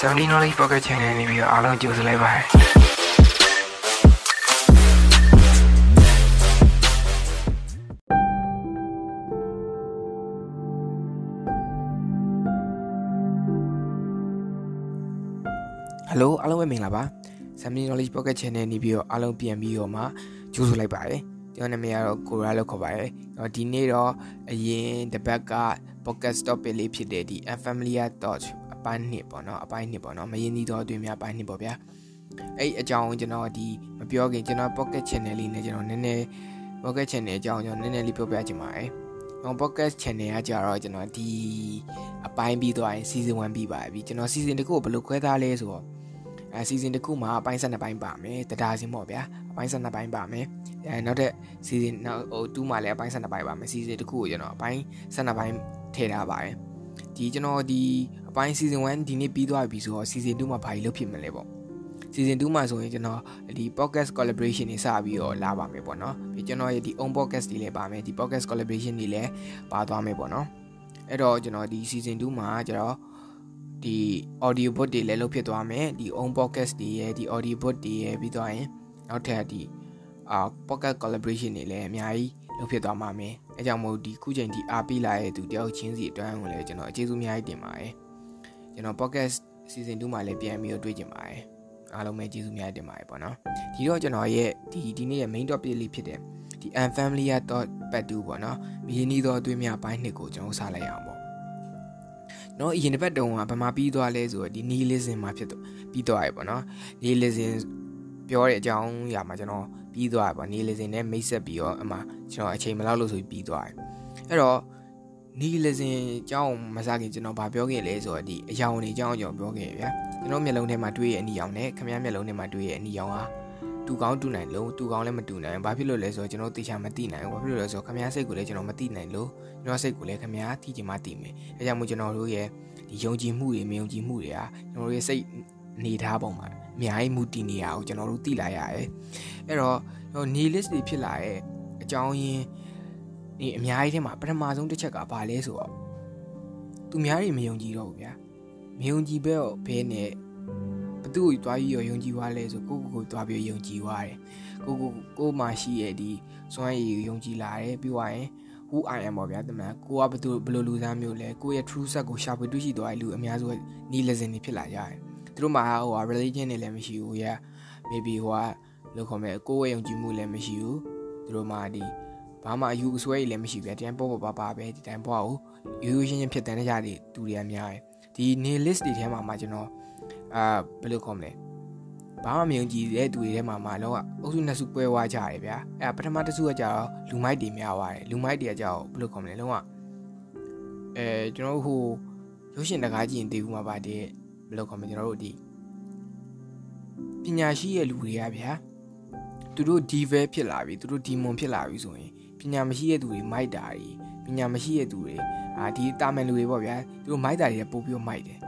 70 knowledge pocket channel နေပြီးတော့အားလုံးကြိုဆိုလိုက်ပါတယ်ဟယ်လိုအားလုံးပဲမင်္ဂလာပါ70 knowledge pocket channel နေပြီးတော့အားလုံးပြန်ပြီးတော့မှကြိုဆိုလိုက်ပါတယ်ကျွန်တော်နာမည်ကတော့ကိုရာလို့ခေါ်ပါတယ်။ဒီနေ့တော့အရင်တစ်ပတ်က podcast topic လေးဖြစ်တဲ့ဒီ unfamiliar thoughts အ ပိုင်းနှစ်ပေါ့နော်အပိုင်းနှစ်ပေါ့နော်မရင်းနှီးသောအတွင်းများအပိုင်းနှစ်ပေါ့ဗျာအဲ့အကြောင်းကျွန်တော်ဒီမပြောခင်ကျွန်တော် pocket channel လေးနဲ့ကျွန်တော်နည်းနည်း pocket channel အကြောင်းကျွန်တော်နည်းနည်းလေးပြောပြချင်ပါတယ်ကျွန်တော် podcast channel ကကြတော့ကျွန်တော်ဒီအပိုင်းပြီးသွားရင် season 1ပြီးပါပြီကျွန်တော် season တစ်ခုကိုဘယ်လိုခွဲထားလဲဆိုတော့အဲ season တစ်ခုမှာအပိုင်း12ပိုင်းပါမယ်တဒါစင်ပေါ့ဗျာအပိုင်း12ပိုင်းပါမယ်အဲနောက်တဲ့ season နောက်ဟို2မှာလည်းအပိုင်း12ပိုင်းပါမယ် season တစ်ခုကိုကျွန်တော်အပိုင်း12ပိုင်းထည့်ထားပါတယ် ဒီကျွန်တော်ဒီအပိုင်း season 1ဒီနေ့ပြီးသွားပြီဆိုတော့ season 2မှာဘာကြီးလုပ်ဖြစ်မလဲပေါ့ season 2မှာဆိုရင်ကျွန်တော်ဒီ podcast collaboration တွေစပြီးတော့လာပါမယ်ပေါ့နော်ပြီးကျွန်တော်ရဲ့ဒီ own podcast တွေလည်းပါမယ်ဒီ podcast collaboration တွေလည်းပါသွားမယ်ပေါ့နော်အဲ့တော့ကျွန်တော်ဒီ season 2မှာကျွန်တော်ဒီ audio book တွေလည်းလုပ်ဖြစ်သွားမယ်ဒီ own podcast တွေရဲ့ဒီ audio book တွေရဲ့ပြီးသွားရင်နောက်ထပ်ဒီအာ podcast collaboration တွေလည်းအများကြီးလုပ်ဖြစ်သွားမှာမယ် အဲကြောင့်မို့ဒီခုချိန်ဒီအားပေးလာတဲ့သူတယောက်ချင်းစီအတွန်းကိုလည်းကျွန်တော်အကျေးဇူးအများကြီးတင်ပါတယ်ကျွန်တော် podcast season 2မှာလည်းပြန်ပြီးတော့တွေ့ကြပါတယ်အားလုံးပဲကျေးဇူးများတင်ပါတယ်ပေါ့နော်ဒီတော့ကျွန်တော်ရဲ့ဒီဒီနေ့ရဲ့ main topic လေးဖြစ်တဲ့ဒီ unfamiliar thought part 2ပေါ့နော်မရင်းနှီးသောအသွေးများပိုင်းနှစ်ကိုကျွန်တော်စလိုက်အောင်ပေါ့နော်အရင်တစ်ပတ်တုန်းကဗမာပြီးသွားလဲဆိုတော့ဒီ nihilism မှာဖြစ်တော့ပြီးသွားရပေါ့နော် nihilism ပြောတဲ့အကြောင်းအရာမှာကျွန်တော် ပြီးသွားပါ nihilism နဲ့မိတ်ဆက်ပြီးတော့အမှကျွန်တော်အချိန်မလောက်လို့ဆိုပြီးပြီးသွားတယ်အဲ့တော့ nihilism အကြောင်းမစားခင်ကျွန်တော်ဗာပြောခဲ့လဲဆိုတော့ဒီအယောင်တွေအကြောင်းကျွန်တော်ပြောခဲ့ဗျာကျွန်တော်မျက်လုံးထဲမှာတွေ့ရဲ့အနီရောင်နဲ့ခမည်းမျက်လုံးထဲမှာတွေ့ရဲ့အနီရောင်ဟာတူကောင်းတူနိုင်လို့တူကောင်းလည်းမတူနိုင်ဘာဖြစ်လို့လဲဆိုတော့ကျွန်တော်တေချာမသိနိုင်ဘူးဘာဖြစ်လို့လဲဆိုတော့ခမည်းစိတ်ကိုလည်းကျွန်တော်မသိနိုင်လို့ကျွန်တော်စိတ်ကိုလည်းခမည်းသိချင်မှသိမယ်အဲကြောင့်မို့ကျွန်တော်တို့ရဲ့ဒီယုံကြည်မှုတွေမယုံကြည်မှုတွေကကျွန်တော်တို့ရဲ့စိတ် နေထားပုံမှာအများကြီးမူတည်နေရအောင်ကျွန်တော်တို့သိလာရတယ်အဲ့တော့ဟို nihilist တွေဖြစ်လာတဲ့အကြောင်းရင်းဒီအများကြီးထဲမှာပထမဆုံးတစ်ချက်ကဘာလဲဆိုတော့သူများတွေမယုံကြည်တော့ဘူးဗျာမယုံကြည်ပဲတော့ဘဲနဲ့ဘသူ့ကိုတွားပြီးတော့ယုံကြည်သွားလဲဆိုကိုကိုကိုတွားပြီးယုံကြည်သွားတယ်ကိုကိုကိုမှရှိရဲ့ဒီစွမ်းရည်ယုံကြည်လာတယ်ပြီးသွားရင် who i am ပေါ့ဗျာတမန်ကိုကဘသူဘယ်လိုလူသားမျိုးလဲကိုရဲ့ true set ကိုရှာဖွေတွေ့ရှိသွားတဲ့လူအများစု nihilism တွေဖြစ်လာကြတယ် သူတို့မှာဟို religion တွေလည်းမရှိဘူးရ maybe ဟိုကလို့ခေါ်မဲ့ကိုယ်ရဲ့ယုံကြည်မှုလည်းမရှိဘူးသူတို့မှာဒီဘာမှအယူအဆွဲကြီးလည်းမရှိဘူးတရားပေါ်ပေါ်ပါပါပဲဒီတိုင်းပေါ်ကိုရိုးရိုးရှင်းရှင်းဖြစ်တဲ့နေရာတွေတူတွေအများတယ်ဒီ nihilist တွေထဲမှာမှကျွန်တော်အာဘယ်လိုခေါ်မလဲဘာမှမယုံကြည်တဲ့သူတွေထဲမှာမှတော့အုပ်စုနှစ်စုပွဲဝါကြတယ်ဗျာအဲပထမတစ်စုကကြတော့လူမိုက်တွေများသွားတယ်လူမိုက်တွေကကြတော့ဘယ်လိုခေါ်မလဲလုံးဝအဲကျွန်တော်တို့ဟိုရုပ်ရှင်တကားကြည့်ရင်တည်ဘူးမှာပါတဲ့ ဘယ်လိုခေါ်မလဲကျွန်တော်တို့ဒီပညာရှိရဲ့လူတွေကဗျာသူတို့ divel ဖြစ်လာပြီသူတို့ demon ဖြစ်လာပြီဆိုရင်ပညာမရှိတဲ့သူတွေမိုက်တာတွေပညာမရှိတဲ့သူတွေအာဒီတာမန်လူတွေပေါ့ဗျာသူတို့မိုက်တာတွေပို့ပြီးမိုက်တယ်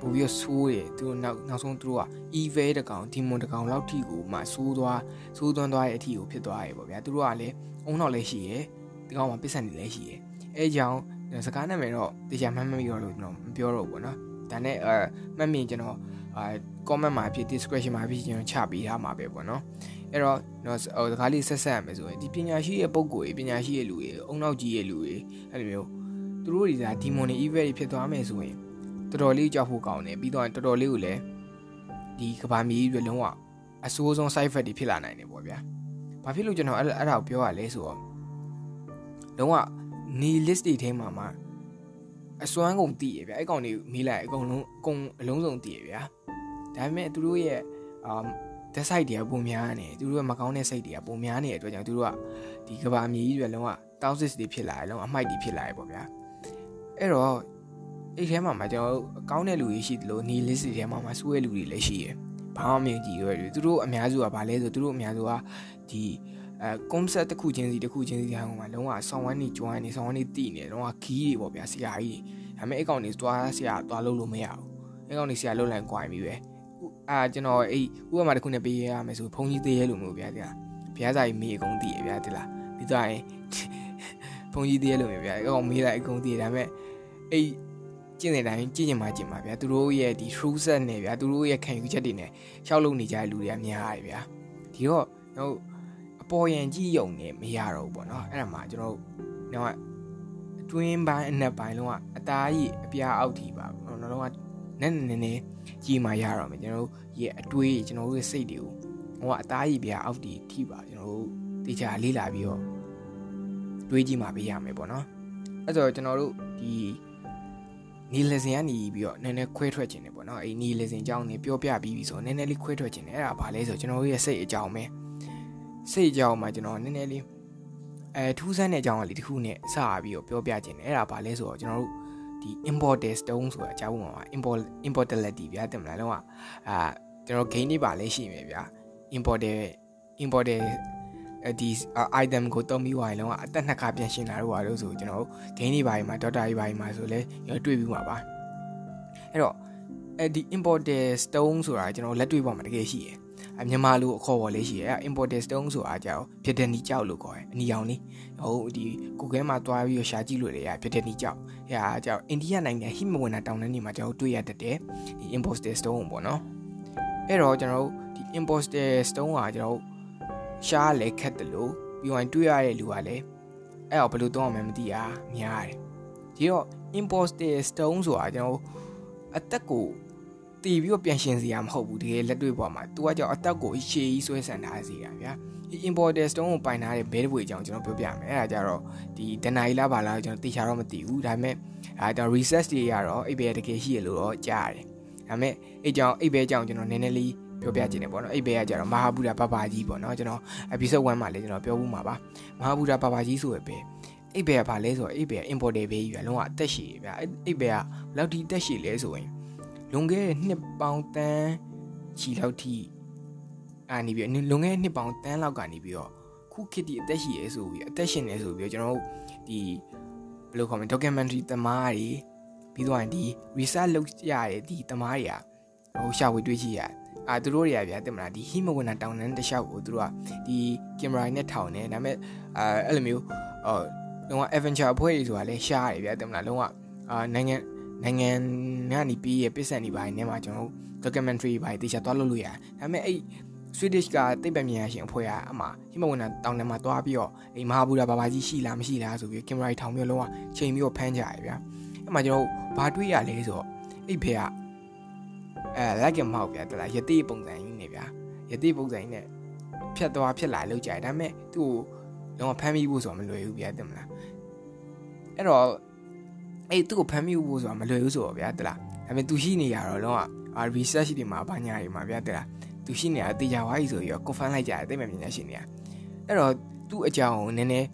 ပို့ပြီးဆိုးတယ်သူတို့နောက်နောက်ဆုံးသူတို့က evil တကောင် demon တကောင်လောက်ထိကိုမှဆိုးသွားဆိုးသွန်းသွားတဲ့အထိကိုဖြစ်သွားတယ်ပေါ့ဗျာသူတို့ကလည်းအုံနောက်လည်းရှိရယ်ဒီကောင်မှာပစ္စံတွေလည်းရှိရယ်အဲကြောင့်စကားနာမည်တော့တရားမှတ်မမိတော့လို့ကျွန်တော်မပြောတော့ဘူးပေါ့နော် ဒါနဲ့အဲမှတ်မြင်ကျွန်တော်အာ comment မှာဖြစ် description မှာဖြစ်ကျွန်တော်ချပေးထားမှာပဲပေါ့နော်အဲ့တော့တော့ဟိုတကားလေးဆက်ဆက်ရမယ်ဆိုရင်ဒီပညာရှိရဲ့ပုံကိုယ်ပညာရှိရဲ့လူတွေအုံနောက်ကြီးရဲ့လူတွေအဲ့လိုမျိုးသူတို့တွေကဒီမွန်တွေ evil တွေဖြစ်သွားမယ်ဆိုရင်တော်တော်လေးကြောက်ဖို့ကောင်းတယ်ပြီးတော့တော်တော်လေးကိုလည်းဒီကဘာမီတွေလုံးဝအဆိုးဆုံး side effect တွေဖြစ်လာနိုင်တယ်ပေါ့ဗျာဘာဖြစ်လို့ကျွန်တော်အဲ့အဲ့ဒါကိုပြောရလဲဆိုတော့လုံးဝ nihilist တွေထဲမှာမှ အစွမ်းကုန်တည်ရဗျာအဲ့ကောင်တွေမေးလိုက်အကုန်လုံးအကုန်အလုံးစုံတည်ရဗျာဒါပေမဲ့သူတို့ရဲ့အာဓာတ်စိုက်တွေကပုံများနေသူတို့ကမကောင်းတဲ့စိတ်တွေကပုံများနေတဲ့အတွက်ကြောင့်သူတို့ကဒီကဘာမြေကြီးတွေလုံးဝ toxic တွေဖြစ်လာတယ်လုံးဝအမိုက်တွေဖြစ်လာတယ်ပေါ့ဗျာအဲ့တော့အဲ့ထဲမှာမှကျွန်တော်အကောင်းတဲ့လူတွေရှိတယ်လို့ nihilist တွေထဲမှာမှစိုးရလူတွေလည်းရှိရယ်ဘာမှမမြင်ကြည့်ရွယ်သူတို့အများစုကဘာလဲဆိုသူတို့အများစုကဒီ အဲ concept တစ်ခုချင်းစီတစ်ခုချင်းစီဟိုမှာလုံးဝဆောင်းဝမ်းနေကျွမ်းနေဆောင်းဝမ်းနေတိနေလုံးဝခီးတွေပေါ့ဗျာဆရာကြီးတွေဒါပေမဲ့အဲ့ကောင်တွေသွားဆရာသွားလို့လို့မရဘူးအဲ့ကောင်တွေဆရာလုတ်လိုက်ကြွိုင်ပြီပဲအာကျွန်တော်အဲ့ဥပမာတစ်ခုနဲ့ပေးရမယ်ဆိုဘုံကြီးသေးရဲလို့မျိုးဗျာဒီလားဘုရားစာကြီးမေးအကုန်သိရဗျာဒီလားပြီးတော့ရင်ဘုံကြီးသေးရဲလို့မျိုးဗျာအကောင်မေးလိုက်အကုန်သိရဒါပေမဲ့အဲ့ကြကျင့်တဲ့တိုင်းကြည့်ကြမှာကြည့်မှာဗျာသူတို့ရဲ့ဒီ true set နဲ့ဗျာသူတို့ရဲ့ခံယူချက်တွေနဲ့ရှောက်လုပ်နေကြတဲ့လူတွေကများတယ်ဗျာဒီတော့ကျွန်တော် အပေါ်ယံကြည့်ယုံနေမရတော့ဘူးပေါ့နော်အဲ့ဒါမှကျွန်တော်တော့အတွင်းပိုင်းအနက်ပိုင်းလုံးကအသားကြီးအပြားအောက်ထိပါတော့တော့ကနည်းနည်းနည်းကြည့်မှရတော့မယ်ကျွန်တော်တို့ရဲ့အတွေးကျွန်တော်တို့ရဲ့စိတ်တွေကိုဟိုကအသားကြီးပြားအောက်ထိထိပါကျွန်တော်တို့တေချာလေးလာပြီးတော့တွေးကြည့်မှပေးရမယ်ပေါ့နော်အဲ့တော့ကျွန်တော်တို့ဒီနီလစင်ကနေပြီးတော့နည်းနည်းခွဲထွက်ခြင်းတယ်ပေါ့နော်အဲ့နီလစင်အကြောင်းနေပြောပြပြီးပြီဆိုနည်းနည်းလေးခွဲထွက်ခြင်းတယ်အဲ့ဒါဘာလဲဆိုကျွန်တော်တို့ရဲ့စိတ်အကြောင်းပဲ စိတ်အကြောင်းမှာကျွန်တော်နည်းနည်းလေးအဲထူးဆန်းတဲ့အကြောင်းအလေးတစ်ခုနဲ့စပြီးတော့ပြောပြခြင်းတယ်အဲ့ဒါဘာလဲဆိုတော့ကျွန်တော်တို့ဒီ imported stone ဆိုတာအကြောင်းပါမှာ import importality ဗျာတင်မလားလုံးဝအာကျွန်တော် gain တွေပါလဲရှိမယ်ဗျာ imported imported ဒီ item ကိုတုံးပြီးွားရင်လုံးဝအသက်နှစ်ခါပြန်ရှင်းလာတော့ပါလို့ဆိုကျွန်တော် gain တွေပါရင်မှာ data တွေပါရင်မှာဆိုလဲတွေ့ပြီးမှာပါအဲ့တော့အဲ့ဒီ imported stone ဆိုတာကျွန်တော်လက်တွေ့ပေါ်မှာတကယ်ရှိတယ်အ မြန်မာလိုအခေါ်ပေါ်လေးရှိတယ်အဲ့ imported stone ဆိုတာကြောက်ဖြစ်တဲ့နီကြောက်လို့ခေါ်တယ်အနီအောင်လေးဟိုဒီ Google မှာတွားပြီးရှာကြည့်လို့လေရဖြစ်တဲ့နီကြောက်အဲ့ဟာကြောက်အိန္ဒိယနိုင်ငံဟိမဝနတောင်တန်းနေမှာကျွန်တော်တွေ့ရတတ်တယ်ဒီ imported stone ပေါ့နော်အဲ့တော့ကျွန်တော်ဒီ imported stone ကကျွန်တော်ရှားလဲခက်တယ်လို့ပြီးရင်တွေ့ရတဲ့လူကလည်းအဲ့တော့ဘယ်လိုသုံးအောင်မသိရများတယ်ဒီတော့ imposter stone ဆိုတာကျွန်တော်အသက်ကို တည်ပြီးတော့ပြန်ရှင်စီရမဟုတ်ဘူးတကယ်လက်တွေ့ပေါ်မှာသူကကြောင့်အသက်ကိုရှေးကြီးဆွဲဆန်ထားစီတာဗျာဒီ importer stone ကိုပိုင်ထားတဲ့ဘဲတပွေအကြောင်းကျွန်တော်ပြောပြမယ်အဲ့ဒါကြတော့ဒီဒနိုင်လာပါလားကျွန်တော်သိချာတော့မသိဘူးဒါပေမဲ့အဲကျွန်တော် research တွေရတော့အိပ်ဘဲတကယ်ရှိရလို့တော့ကြားတယ်ဒါပေမဲ့အဲ့ကြောင့်အိပ်ဘဲအကြောင်းကျွန်တော်နည်းနည်းလေးပြောပြခြင်းတယ်ပေါ့နော်အိပ်ဘဲကကြတော့မဟာဗုဒ္ဓပပကြီးပေါ့နော်ကျွန်တော် episode 1မှာလည်းကျွန်တော်ပြောဘူးမှာပါမဟာဗုဒ္ဓပပကြီးဆိုရပဲအိပ်ဘဲကဘာလဲဆိုတော့အိပ်ဘဲက importer ပဲကြီးဗျာလုံးဝအသက်ရှည်ဗျာအိပ်ဘဲကဘယ်လောက်ဒီတက်ရှည်လဲဆိုရင် လွန်ခဲ့တဲ့နှစ်ပေါင်းတန်းချီလောက်ထိအာနေပြီးလွန်ခဲ့တဲ့နှစ်ပေါင်းတန်းလောက်ကနေပြီးတော့ခုခေတ်ဒီအသက်ရှည်ရဲဆိုပြီးအသက်ရှင်နေဆိုပြီးတော့ကျွန်တော်တို့ဒီဘယ်လိုခေါ်မလဲ documentary သမားတွေပြီးတော့ဒီ research လုပ်ရတဲ့ဒီသမားတွေကဟိုရှာဝေတွေ့ကြည့်ရအာသူတို့တွေကဗျာတင်မလားဒီဟိမဝနတောင်တန်းတစ်လျှောက်ကိုသူတို့ကဒီကင်မရာနဲ့ထောင်နေဒါပေမဲ့အာအဲ့လိုမျိုးဟိုလုံးဝ adventure အဖွဲ့တွေဆိုတာလဲရှားတယ်ဗျာတင်မလားလုံးဝအာနိုင်ငံ နိုင်ငံကနေပြီးရပစ္စံတွေပိုင်းနဲ့မှာကျွန်တော် documentary ပိုင်းတေချာသွားလုပ်လို့ရတယ်ဒါပေမဲ့အဲ့ Swedish ကတိတ်ပံမြန်ရှင်အဖွဲ့ကအမှဟိမဝနတောင်ထဲမှာသွားပြီးတော့အိမ်မဟာဘူရာဘာဘာကြီးရှိလားမရှိလားဆိုပြီးကင်မရာထောင်ပြီးတော့လုံးဝချိန်ပြီးတော့ဖမ်းကြရဗျာအဲ့မှာကျွန်တော်ဘာတွေ့ရလဲဆိုတော့အဲ့ဖေကအဲလိုက်ကမောက်ဗျာတလားယတိပုံစံကြီးနေဗျာယတိပုံစံကြီးနဲ့ဖြတ်သွားဖြစ်လာလောက်ကြတယ်ဒါပေမဲ့သူ့ကိုလုံးဝဖမ်းမိဖို့ဆိုတာမလွယ်ဘူးဗျာတင်မလားအဲ့တော့ အဲ့သူ့ကိုဖမ်းမိဖို့ဆိုတာမလွယ်ဘူးဆိုတော့ဗျာတလားဒါပေမဲ့သူရှိနေရတော့လုံးဝ research တွေမှာဘာညာတွေမှာဗျာတလားသူရှိနေတာတေချာဝါးကြီးဆိုပြီးတော့ confirm လိုက်ကြတယ်သိပ္ပံပညာရှင်တွေကအဲ့တော့သူ့အကြောင်းကိုနည်းနည်း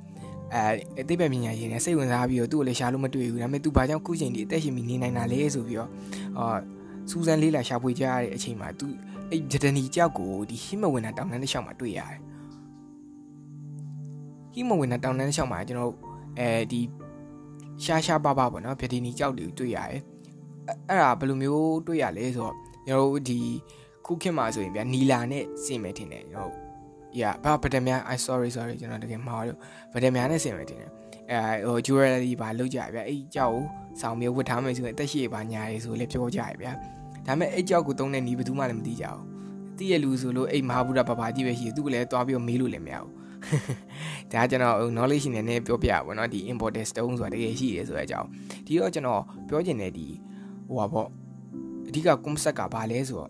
အဲသိပ္ပံပညာရှင်တွေစိတ်ဝင်စားပြီးတော့သူ့ကိုလည်းရှာလို့မတွေ့ဘူးဒါပေမဲ့သူဘာကြောင့်ခုချိန်ဒီအသက်ရှင်ပြီးနေနိုင်တာလဲဆိုပြီးတော့အာစူဇန်လေးလာရှာဖွေကြရတဲ့အချိန်မှာသူအဲ့ဂျဒနီကြောက်ကိုဒီဟိမဝင်တာတောင်တန်းတစ်လျှောက်မှာတွေ့ရတယ်ဟိမဝင်တာတောင်တန်းတစ်လျှောက်မှာကျွန်တော်အဲဒီ ရှားရှားပါပါပေါ့နော်ဗီဒီနီကြောက်တွေတွေ့ရတယ်အဲ့ဒါဘယ်လိုမျိုးတွေ့ရလဲဆိုတော့ကျွန်တော်တို့ဒီခုခေတ်မှာဆိုရင်ဗျာနီလာနဲ့စင်မယ်ထင်တယ်ကျွန်တော်ရဘာဗဒမြ I sorry sorry ကျွန်တော်တကယ်မှားလို့ဗဒမြနဲ့စင်မယ်ထင်တယ်အဲဟို jewelry ဘာလောက်ကြဗျာအဲ့ကြောက်ဆောင်းမျိုးဝတ်ထားမယ်ဆိုရင်အသက်ရှည်ပါညာရေးဆိုလည်းပြောကြရဗျာဒါပေမဲ့အဲ့ကြောက်ကိုတုံးတဲ့နီးဘယ်သူမှလည်းမသိကြဘူးသိရလူဆိုလို့အဲ့မဟာဗုဒ္ဓဘာဘာကြီးပဲရှိတယ်သူကလည်းသွားပြီးမေးလို့လည်းမရဘူး ဒါကျွန်တော် knowledge နဲ့နည်းပြောပြပါဘောเนาะဒီ imported stone ဆိုတာတကယ်ရှိတယ်ဆိုတဲ့အကြောင်းဒီတော့ကျွန်တော်ပြောချင်တဲ့ဒီဟိုပါပေါ့အဓိက concept ကဘာလဲဆိုတော့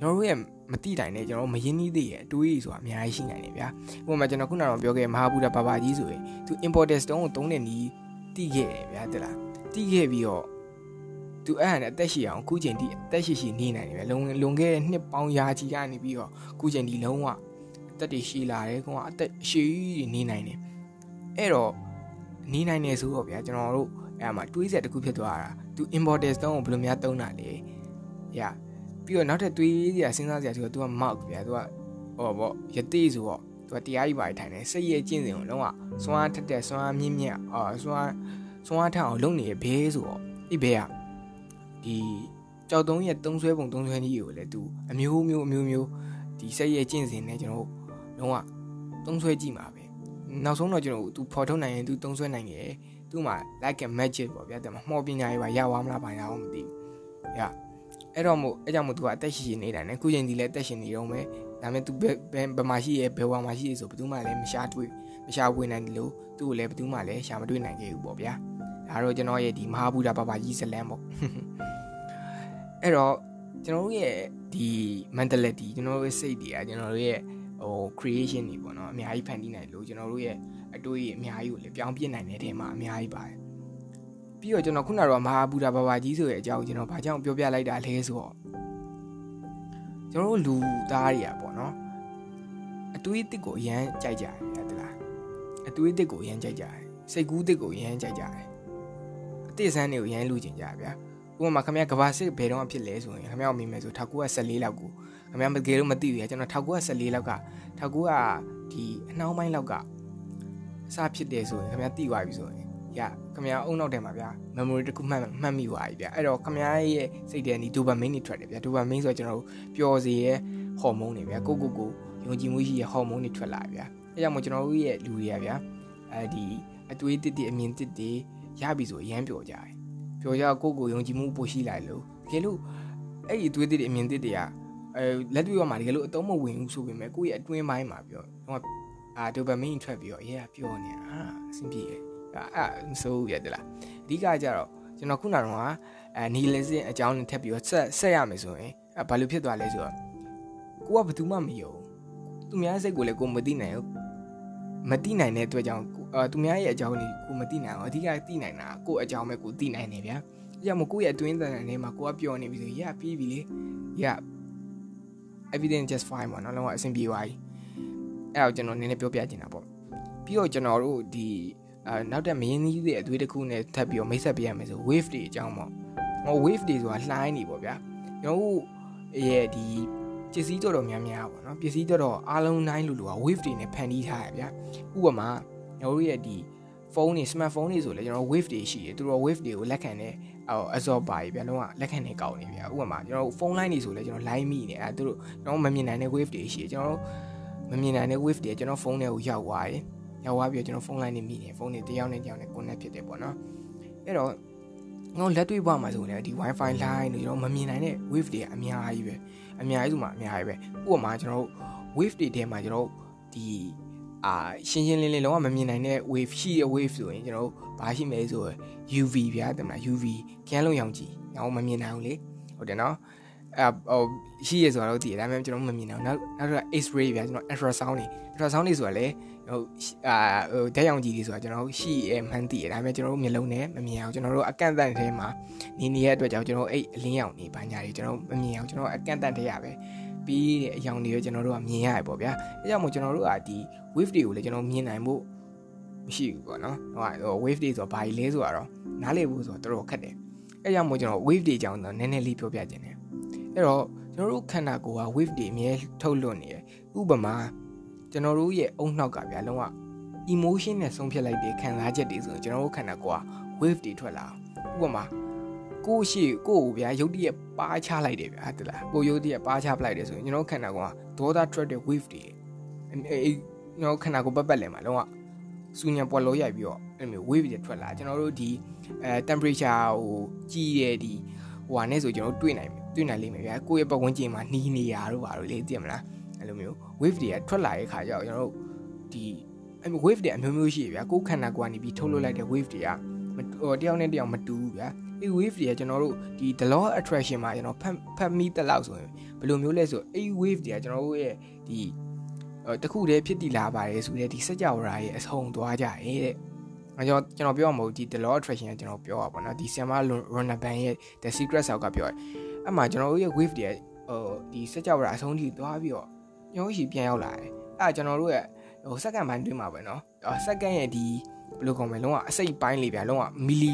ကျွန်တော်တို့ရဲ့မတိတိုင်နဲ့ကျွန်တော်မရင်းနှီးသေးရဲ့အတွေးဆိုတာအများကြီးရှိနိုင်တယ်ဗျာဥပမာကျွန်တော်ခုနကတော့ပြောခဲ့မဟာဗုဒ္ဓဘာဘာကြီးဆိုရင်သူ imported stone ကိုသုံးတဲ့နီးတိခဲ့တယ်ဗျာတလားတိခဲ့ပြီးတော့သူအဲ့ဟာနဲ့အသက်ရှည်အောင်ခုချိန်ထိအသက်ရှည်ရှည်နေနိုင်တယ်ဗျာလုံလုံခဲ့တဲ့နှစ်ပေါင်းရာချီကနေပြီးတော့ခုချိန်ထိလုံးဝ အသက်တွေရှည်လာတယ်ကွာအသက်ရှည်ကြီးနေနိုင်တယ်အဲ့တော့နေနိုင်နေဆိုတော့ဗျာကျွန်တော်တို့အဲ့မှာတွေးဆက်တစ်ခုဖြစ်သွားတာသူ imported stone ကိုဘယ်လိုများသုံးတာလဲရပြီးတော့နောက်ထပ်တွေးစရာစဉ်းစားစရာဆိုတော့ तू က mark ဗျာ तू ကဟောပေါ့ယတိဆိုတော့ तू ကတရားကြီးပါထိုင်တယ်စိတ်ရဲ့ကျင့်စဉ်ကိုလုံးဝစွမ်းအားထက်တဲ့စွမ်းအားမြင့်မြတ်အာစွမ်းစွမ်းအားထက်အောင်လုပ်နေတဲ့ဘေးဆိုတော့အိဘေးကဒီကြောက်တုံးရဲ့သုံးဆွဲပုံသုံးဆွဲနည်းကိုလည်း तू အမျိုးမျိုးအမျိုးမျိုးဒီစိတ်ရဲ့ကျင့်စဉ်နဲ့ကျွန်တော် လုံးဝသုံးဆွဲကြည့်မှာပဲနောက်ဆုံးတော့ကျွန်တော် तू ဖော်ထုတ်နိုင်ရင် तू သုံးဆွဲနိုင်တယ် तू သူ့မှာ like a magic ပေါ့ဗျာတဲ့မှာမှော်ပညာရေးပါရသွားမလားဘာရအောင်မသိဘူးရအဲ့တော့မို့အဲ့ကြောင့်မို့သူကအသက်ရှင်နေတာနဲ့ခုချိန်ဒီလည်းအသက်ရှင်နေတော့မယ်ဒါပေမဲ့သူဘယ်ဘယ်မှာရှိရဲဘယ်ဝါမှာရှိရဲဆိုဘယ်သူမှလည်းမရှာတွေ့မရှာဝင်နိုင်တယ်လို့သူ့ကိုလည်းဘယ်သူမှလည်းရှာမတွေ့နိုင်ခဲ့ဘူးပေါ့ဗျာဒါတော့ကျွန်တော်ရဲ့ဒီမဟာဗုဒ္ဓဘာဘာကြီးဇလန်းပေါ့အဲ့တော့ကျွန်တော်တို့ရဲ့ဒီ mentality ကျွန်တော်တို့ရဲ့စိတ်တွေကကျွန်တော်တို့ရဲ့ ဟို creation တွေပေါ့နော်အများကြီးဖန်တီးနိုင်လို့ကျွန်တော်တို့ရဲ့အတွေးအများကြီးကိုလည်းပြောင်းပြနိုင်တဲ့ထဲမှာအများကြီးပါတယ်ပြီးတော့ကျွန်တော်ခုနကတော့မဟာဗုဒ္ဓဘာဘာကြီးဆိုတဲ့အကြောင်းကျွန်တော်ဘာကြောင့်ပြောပြလိုက်တာလဲဆိုတော့ကျွန်တော်တို့လူသားတွေကပေါ့နော်အတွေးအစ်ကိုအရန်ကြိုက်ကြတယ်တလားအတွေးအစ်ကိုအရန်ကြိုက်ကြတယ်စိတ်ကူးအစ်ကိုအရန်ကြိုက်ကြတယ်အတိအဆန်းတွေကိုအရန်လူကျင်ကြဗျာဥပမာခင်ဗျာကဘာစစ်ဘယ်တော့ဖြစ်လဲဆိုရင်ခင်ဗျာကိုမိမယ်ဆို1914လောက်ကို ခင်ဗျာမကေလို့မသိဘူးရကျွန်တော်1914လောက်က19ကဒီအနှောင်းပိုင်းလောက်ကစဖြစ်တယ်ဆိုရင်ခင်ဗျာသိသွားပြီဆိုရင်ရခင်ဗျာအုံနောက်ထဲမှာဗျာ memory တစ်ခုမှတ်မှတ်မိသွားပြီဗျာအဲ့တော့ခင်ဗျာရဲ့စိတ်ထဲဒီ dopamine တွေထွက်တယ်ဗျာ dopamine ဆိုတော့ကျွန်တော်တို့ပျော်စေရဲ့ဟော်မုန်းတွေဗျာကိုကိုကိုယုံကြည်မှုရှိရဲ့ဟော်မုန်းတွေထွက်လာဗျာအဲကြောင့်မို့ကျွန်တော်တို့ရဲ့လူတွေကဗျာအဲဒီအတွေးတစ်တစ်အမြင်တစ်တစ်ရပြီဆိုအရန်ပျော်ကြတယ်ပျော်ကြကိုကိုယုံကြည်မှုပိုရှိလာလို့တကယ်လို့အဲ့ဒီအတွေးတစ်တစ်အမြင်တစ်တွေက အဲလက်တွေ့ရမှာတကယ်လို့အတုံးမဝင်ဘူးဆိုပေမဲ့ကိုယ့်ရဲ့အတွင်းပိုင်းမှာပြောတော့အာဒိုပါမင်းထွက်ပြီးတော့အေးပျော်နေတာဟာအဆင်ပြေတယ်အဲ့မဆိုးရတယ်လားအဓိကကြတော့ကျွန်တော်ခုနကတော့အဲနီလစ်စင်အကြောင်းနဲ့ထပ်ပြီးတော့ဆက်ဆက်ရမယ်ဆိုရင်အဲဘာလို့ဖြစ်သွားလဲဆိုတော့ကိုကဘယ်သူမှမယုံသူများစိတ်ကိုလည်းကိုမသိနိုင်ဘူးမသိနိုင်တဲ့အတွက်ကြောင့်အဲသူများရဲ့အကြောင်းကိုကိုမသိနိုင်အောင်အဓိကသိနိုင်တာကိုအကြောင်းပဲကိုသိနိုင်နေဗျာအဲကြောင့်မကိုရဲ့အတွင်းတန်ထဲမှာကိုကပျော်နေပြီဆိုရပြီးပြီလေရ everything just fine ပေါ့နော်လုံးဝအဆင်ပြေသွားပြီအဲ့တော့ကျွန်တော်နည်းနည်းပြောပြချင်တာပေါ့ပြီးတော့ကျွန်တော်တို့ဒီအဲနောက်တဲ့မင်းကြီးရဲ့အသွေးတစ်ခုနဲ့ထပ်ပြီးတော့မိတ်ဆက်ပေးရမယ်ဆို wave တွေအကြောင်းပေါ့ဟော wave တွေဆိုတာလှိုင်းနေပေါ့ဗျာကျွန်တော်တို့ရဲ့ဒီပစ္စည်းတော်တော်များများပေါ့နော်ပစ္စည်းတော်တော်အားလုံးတိုင်းလူလူက wave တွေနဲ့ဖန်တီးထားရဗျာဥပမာကျွန်တော်တို့ရဲ့ဒီဖုန်းတွေ smartphone တွေဆိုလဲကျွန်တော် wave တွေရှိတယ်သူတို့ wave တွေကိုလက်ခံတဲ့ ဟို absorber တွေဗျာလုံးဝလက်ခံနေကောင်းနေဗျာဥပမာကျွန်တော်ဖုန်း line တွေဆိုလဲကျွန်တော် line မိနေအဲသူတို့ကျွန်တော်မမြင်နိုင်တဲ့ wave တွေရှိတယ်ကျွန်တော်မမြင်နိုင်တဲ့ wave တွေကျွန်တော်ဖုန်းထဲကိုရောက်သွားတယ်ရောက်သွားပြီးတော့ကျွန်တော်ဖုန်း line နဲ့မိနေဖုန်းတွေတယောက်နဲ့တယောက်နဲ့ connect ဖြစ်တယ်ပေါ့နော်အဲ့တော့ငေါလက်တွေ့ဘဝမှာဆိုရင်ဒီ wifi line တို့ကျွန်တော်မမြင်နိုင်တဲ့ wave တွေအများကြီးပဲအများကြီးဆိုမှအများကြီးပဲဥပမာကျွန်တော်တို့ wave တွေထဲမှာကျွန်တော်ဒီ အာရှင်းရှင်းလင်းလင်းလုံးဝမမြင်နိုင်တဲ့ wave ရှိတဲ့ wave ဆိုရင်ကျွန်တော်ဘာရှိမလဲဆို UV ဗျာတဲ့မလား UV ကန်းလုံးရောင်ကြီးငါမမြင်နိုင်ဘူးလေဟုတ်တယ်နော်အဲဟိုရှိရဆိုတော့တည်တယ်ဒါပေမဲ့ကျွန်တော်မမြင်နိုင်ဘူးနောက်နောက်တော့ X-ray ဗျာကျွန်တော် ultrasound တွေ ultrasound တွေဆိုတာလေဟိုအာဟိုဓာတ်ရောင်ကြီးတွေဆိုတာကျွန်တော်ရှိရမှန်းတည်တယ်ဒါပေမဲ့ကျွန်တော်တို့မျက်လုံးနဲ့မမြင်အောင်ကျွန်တော်တို့အကန့်အသတ်ထဲမှာနေနေရတဲ့အတွက်ကြောင့်ကျွန်တော်အဲ့အလင်းရောင်တွေဘာညာတွေကျွန်တော်မမြင်အောင်ကျွန်တော်အကန့်အသတ်ထဲရပဲ ပြီးတဲ့အယောင်တွေကိုကျွန်တော်တို့ကမြင်ရရပေါ့ဗျာအဲကြောင့်မို့ကျွန်တော်တို့ကဒီ wave တွေကိုလည်းကျွန်တော်မြင်နိုင်ဖို့မရှိဘူးပေါ့နော်ဟို wave တွေဆိုတော့ဘာကြီးလဲဆိုတော့နားလည်ဖို့ဆိုတော့တော်တော်ခက်တယ်အဲကြောင့်မို့ကျွန်တော် wave တွေအကြောင်းတော့နည်းနည်းလေးပြောပြခြင်းတယ်အဲ့တော့ကျွန်တော်တို့ခန္ဓာကိုယ်က wave တွေအမြဲထုတ်လွှတ်နေတယ်ဥပမာကျွန်တော်တို့ရဲ့အုံနှောက်ကဗျာလုံးဝ emotion နဲ့ဆုံးဖြတ်လိုက်တဲ့ခံစားချက်တွေဆိုရင်ကျွန်တော်တို့ခန္ဓာကိုယ်က wave တွေထွက်လာဥပမာ ကိုရှိကိုကိုဗျာရုပ်တရက်ပါချလိုက်တယ်ဗျာဟုတ်လားကိုရုပ်တရက်ပါချပလိုက်တယ်ဆိုရင်ကျွန်တော်ခန္ဓာကိုယ်ကဒေါသထွက်တဲ့ wave တွေအဲကျွန်တော်ခန္ဓာကိုယ်ပတ်ပတ်လည်မှာလုံးဝစူညံပေါ်လို့ရိုက်ပြီးတော့အဲ့လိုမျိုး wave တွေထွက်လာကျွန်တော်တို့ဒီအဲ temperature ဟိုကြီးတဲ့ဒီဟိုဟာနဲ့ဆိုကျွန်တော်တွေ့နိုင်တွေ့နိုင်လိမ့်မယ်ဗျာကိုယ့်ရဲ့ပတ်ဝန်းကျင်မှာနှီးနေရတို့ပါလို့လေသိမလားအဲ့လိုမျိုး wave တွေကထွက်လာတဲ့ခါကျတော့ကျွန်တော်တို့ဒီအဲ့ wave တွေအမျိုးမျိုးရှိရဗျာကိုယ်ခန္ဓာကိုယ်ကနေပြီးထုတ်လွှတ်လိုက်တဲ့ wave တွေကဟိုတယောက်နဲ့တယောက်မတူဘူးဗျာ အဲ့ wave တွေကကျွန်တော်တို့ဒီ the law attraction မှာကျွန်တော်ဖတ်ဖတ်မိတဲ့လောက်ဆိုရင်ဘယ်လိုမျိုးလဲဆိုအဲ့ wave တွေကကျွန်တော်တို့ရဲ့ဒီတခုတည်းဖြစ်တည်လာပါတယ်ဆိုတဲ့ဒီစကြဝဠာရဲ့အဆုံးသွားကြရဲ့တဲ့အဲကျွန်တော်ကျွန်တော်ပြောမှာမဟုတ်ဒီ the law attraction ကကျွန်တော်ပြောတာပေါ့နော်ဒီ Sam Ronaban ရဲ့ the secret sauce ကပြောတယ်အဲ့မှာကျွန်တော်တို့ရဲ့ wave တွေဟိုဒီစကြဝဠာအဆုံးထိသွားပြီးတော့ညောင်းရှိပြန်ရောက်လာတယ်အဲ့ကျွန်တော်တို့ရဲ့ဟိုစက္ကန့်ပိုင်းတွင်းမှာပဲเนาะစက္ကန့်ရဲ့ဒီဘယ်လိုခေါ်မလဲလုံးဝအစိတ်ပိုင်းလေးဗျာလုံးဝမီလီ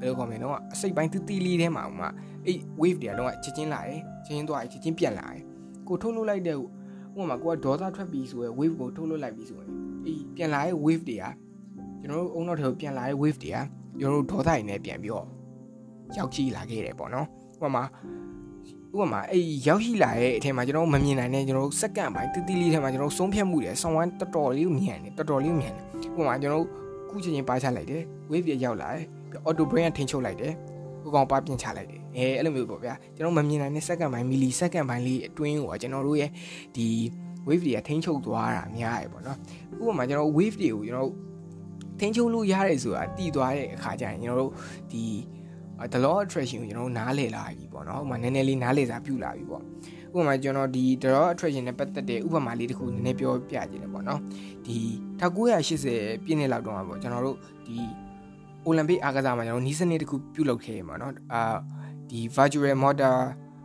ဘယ်လိုခေါ်မလဲလုံးဝအစိတ်ပိုင်းတီးတီးလေးထဲမှာဥမာအဲ့ wave တွေကလုံးဝချက်ချင်းလာတယ်ချက်ချင်းသွားချက်ချင်းပြန်လာတယ်ကိုထုတ်လို့လိုက်တဲ့ဥပမာကိုကဒေါသထွက်ပြီးဆိုရယ် wave ကိုထုတ်လို့လိုက်ပြီးဆိုရင်အေးပြန်လာတဲ့ wave တွေကကျွန်တော်တို့အုံနောက်ထဲကိုပြန်လာတဲ့ wave တွေကကျွန်တော်တို့ဒေါသရည်နဲ့ပြန်ပြီးတော့ရောက်ကြည့်လာခဲ့တယ်ပေါ့နော်ဥပမာဥပမာအဲ့ရောက်ရှိလာတဲ့အထက်မှာကျွန်တော်မမြင်နိုင်တဲ့ကျွန်တော်တို့စက္ကန့်ပိုင်းတိတိလေးထဲမှာကျွန်တော်ဆုံးဖြတ်မှုတွေဆောင်းဝမ်းတော်တော်လေးကိုမြင်တယ်တော်တော်လေးကိုမြင်တယ်ဥပမာကျွန်တော်ခုချင်းချင်းပါချလိုက်တယ် wave တွေရောက်လာတယ် ပြီး auto brain ကထိန်းချုပ်လိုက်တယ်ကိုကောင်ပါပြင်ချလိုက်တယ်အဲအဲ့လိုမျိုးပေါ့ဗျာကျွန်တော်မမြင်နိုင်တဲ့ second ပိုင်း milli second ပိုင်းလေးအတွင်းကိုကျွန်တော်တို့ရဲ့ဒီ wave တွေကထိန်းချုပ်သွားတာများရပေါ့နော်ဥပမာကျွန်တော် wave တွေကိုကျွန်တော်ထိန်းချုပ်လို့ရတယ်ဆိုတာတည်သွားတဲ့အခါကျရင်ကျွန်တော်တို့ဒီ the law attraction ကိုကျွန်တော်နားလည်လာပြီပေါ့နော်ဥပမာနည်းနည်းလေးနားလည်စာပြုလာပြီပေါ့ဥပမာကျွန်တော်ဒီ the law attraction နဲ့ပတ်သက်တဲ့ဥပမာလေးတစ်ခုနည်းနည်းပြောပြခြင်းတယ်ပေါ့နော်ဒီ1980ပြည့်နှစ်လောက်တုန်းကပေါ့ကျွန်တော်တို့ဒီ အိုလံပစ်အားကစားမှာကျွန်တော်နီးစနစ်တစ်ခုပြုလုပ်ခဲ့ရမှာနော်အာဒီ virtual model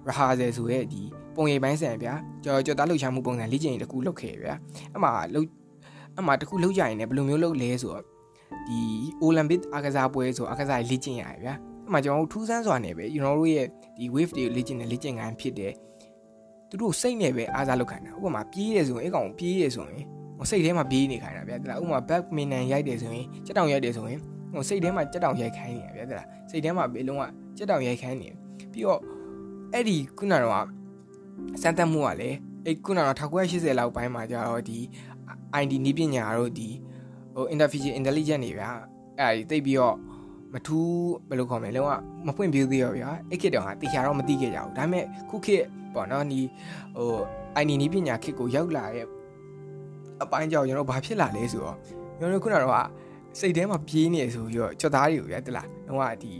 rehearsal ဆိုရဲဒီပုံရိပ်ပိုင်းဆိုင်ဗျာကျွန်တော်ကြော်သားလှုပ်ရှားမှုပုံစံလေ့ကျင့်ရေးတစ်ခုလုပ်ခဲ့ရဗျာအဲ့မှာလှုပ်အဲ့မှာတစ်ခုလှုပ်ကြရင်လည်းဘယ်လိုမျိုးလုပ်လဲဆိုတော့ဒီအိုလံပစ်အားကစားပွဲဆိုအားကစားလေ့ကျင့်ရတယ်ဗျာအဲ့မှာကျွန်တော်တို့ထူးဆန်းစွာနေပဲကျွန်တော်တို့ရဲ့ဒီ wave တွေလေ့ကျင့်တဲ့လေ့ကျင့်ခန်းဖြစ်တဲ့သူတို့စိတ်နဲ့ပဲအားစားလုပ်ခိုင်းတာဥပမာပြေးတယ်ဆိုရင်အဲ့ကောင်ပြေးတယ်ဆိုရင်စိတ်ထဲမှာပြေးနေခိုင်းတာဗျာတလားဥပမာ back minion ရိုက်တယ်ဆိုရင်စက်တောင်ရိုက်တယ်ဆိုရင် ဟိုစိတ်ထဲမှာစက်တောင်ရိုက်ခိုင်းနေတာဗျာတလားစိတ်ထဲမှာဘယ်လုံးကစက်တောင်ရိုက်ခိုင်းနေပြီးတော့အဲ့ဒီခုနကတော့စမ်းသပ်မှုကလည်းအဲ့ခုနကတော့1980လောက်ပိုင်းမှာကျတော့ဒီ ID နီးပညာတို့ဒီဟို artificial intelligence တွေဗျာအဲ့ဒါတိတ်ပြီးတော့မထူးဘယ်လိုခေါ်မလဲလုံးဝမဖွင့်ပြသေးရောဗျာအဲ့ခေတ်တော့ဟာတေချာတော့မသိခဲ့ကြဘူးဒါပေမဲ့ခုခေတ်ပေါ့နော်ဒီဟို ID နီးပညာခေတ်ကိုရောက်လာရဲ့အပိုင်းကြောင့်ကျွန်တော်ဘာဖြစ်လာလဲဆိုတော့ကျွန်တော်ခုနကတော့ စိတ်ထဲမှာပြေးနေဆိုပြီးတော့ကြော်သားတွေကိုဗျာတလားလုံးဝဒီ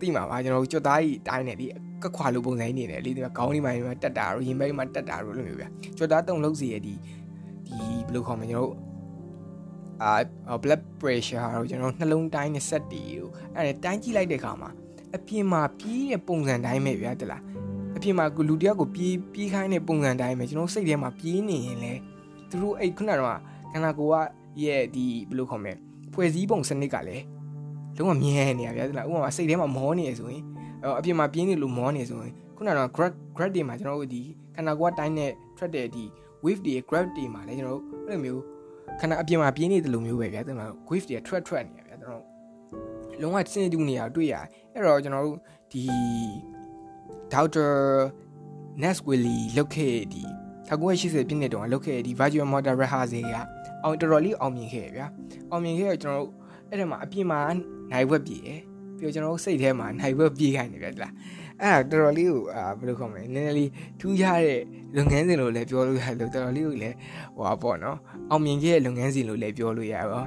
သိမှာပါကျွန်တော်ကြော်သားကြီးတိုင်းနေဒီကခွာလိုပုံစံနေတယ်လေဒီမှာခေါင်းဒီမှာတက်တာတို့ရင်ဘက်မှာတက်တာတို့လိုမျိုးဗျာကြော်သားတုံလုံးစီရဲ့ဒီဒီဘယ်လိုခေါ်မလဲကျွန်တော်အာ blood pressure တို့ကျွန်တော်နှလုံးတိုင်းနဲ့ဆက်တီတို့အဲ့ဒါတိုင်းကြည့်လိုက်တဲ့အခါမှာအပြင်မှာပြေးတဲ့ပုံစံတိုင်းပဲဗျာတလားအပြင်မှာလူတယောက်ကိုပြေးပြေးခိုင်းတဲ့ပုံစံတိုင်းပဲကျွန်တော်စိတ်ထဲမှာပြေးနေရင်လေသူတို့အဲ့ခုနကတော့ခန္ဓာကိုယ်ကရဲ့ဒီဘယ်လိုခေါ်မလဲ ဖွဲ့စည်းပုံစနစ်ကလည်းလုံးဝမြဲနေရဗျာတလားဥပမာစိတ်ထဲမှာမောနေရဆိုရင်အပြင်မှာပြင်းနေလို့မောနေဆိုရင်ခုနကတော့ grad grad တွေမှာကျွန်တော်တို့ဒီခန္ဓာကိုယ်ကတိုင်းနဲ့ထွက်တဲ့ဒီ wave တွေ grad တွေမှာလည်းကျွန်တော်တို့အဲ့လိုမျိုးခန္ဓာအပြင်မှာပြင်းနေတယ်လို့မျိုးပဲဗျာတလား wave တွေထွက်ထွက်နေရဗျာကျွန်တော်လုံးဝစင်တူနေရတွေ့ရအဲ့တော့ကျွန်တော်တို့ဒီ Dr. Nes Willy လောက်ခဲ့ဒီ1980ပြည့်နှစ်တုန်းကလောက်ခဲ့ဒီ virtual model rehearsal က အောင်တော်တော်လေးအောင်မြင်ခဲ့ဗျာအောင်မြင်ခဲ့တော့ကျွန်တော်တို့အဲ့ဒါမှာအပြင်မှာနိုင်ဝက်ပြေတယ်ပြီးတော့ကျွန်တော်တို့စိတ်ထဲမှာနိုင်ဝက်ပြေးခိုင်းနေဗျာတလားအဲ့ဒါတော်တော်လေးကိုအာဘယ်လိုခေါ်မလဲနည်းနည်းလေးထူးခြားတဲ့လုပ်ငန်းစဉ်လို့လည်းပြောလို့ရတယ်လို့တော်တော်လေးကိုလည်းဟိုပါပေါ့နော်အောင်မြင်ခဲ့တဲ့လုပ်ငန်းစဉ်လို့လည်းပြောလို့ရပါ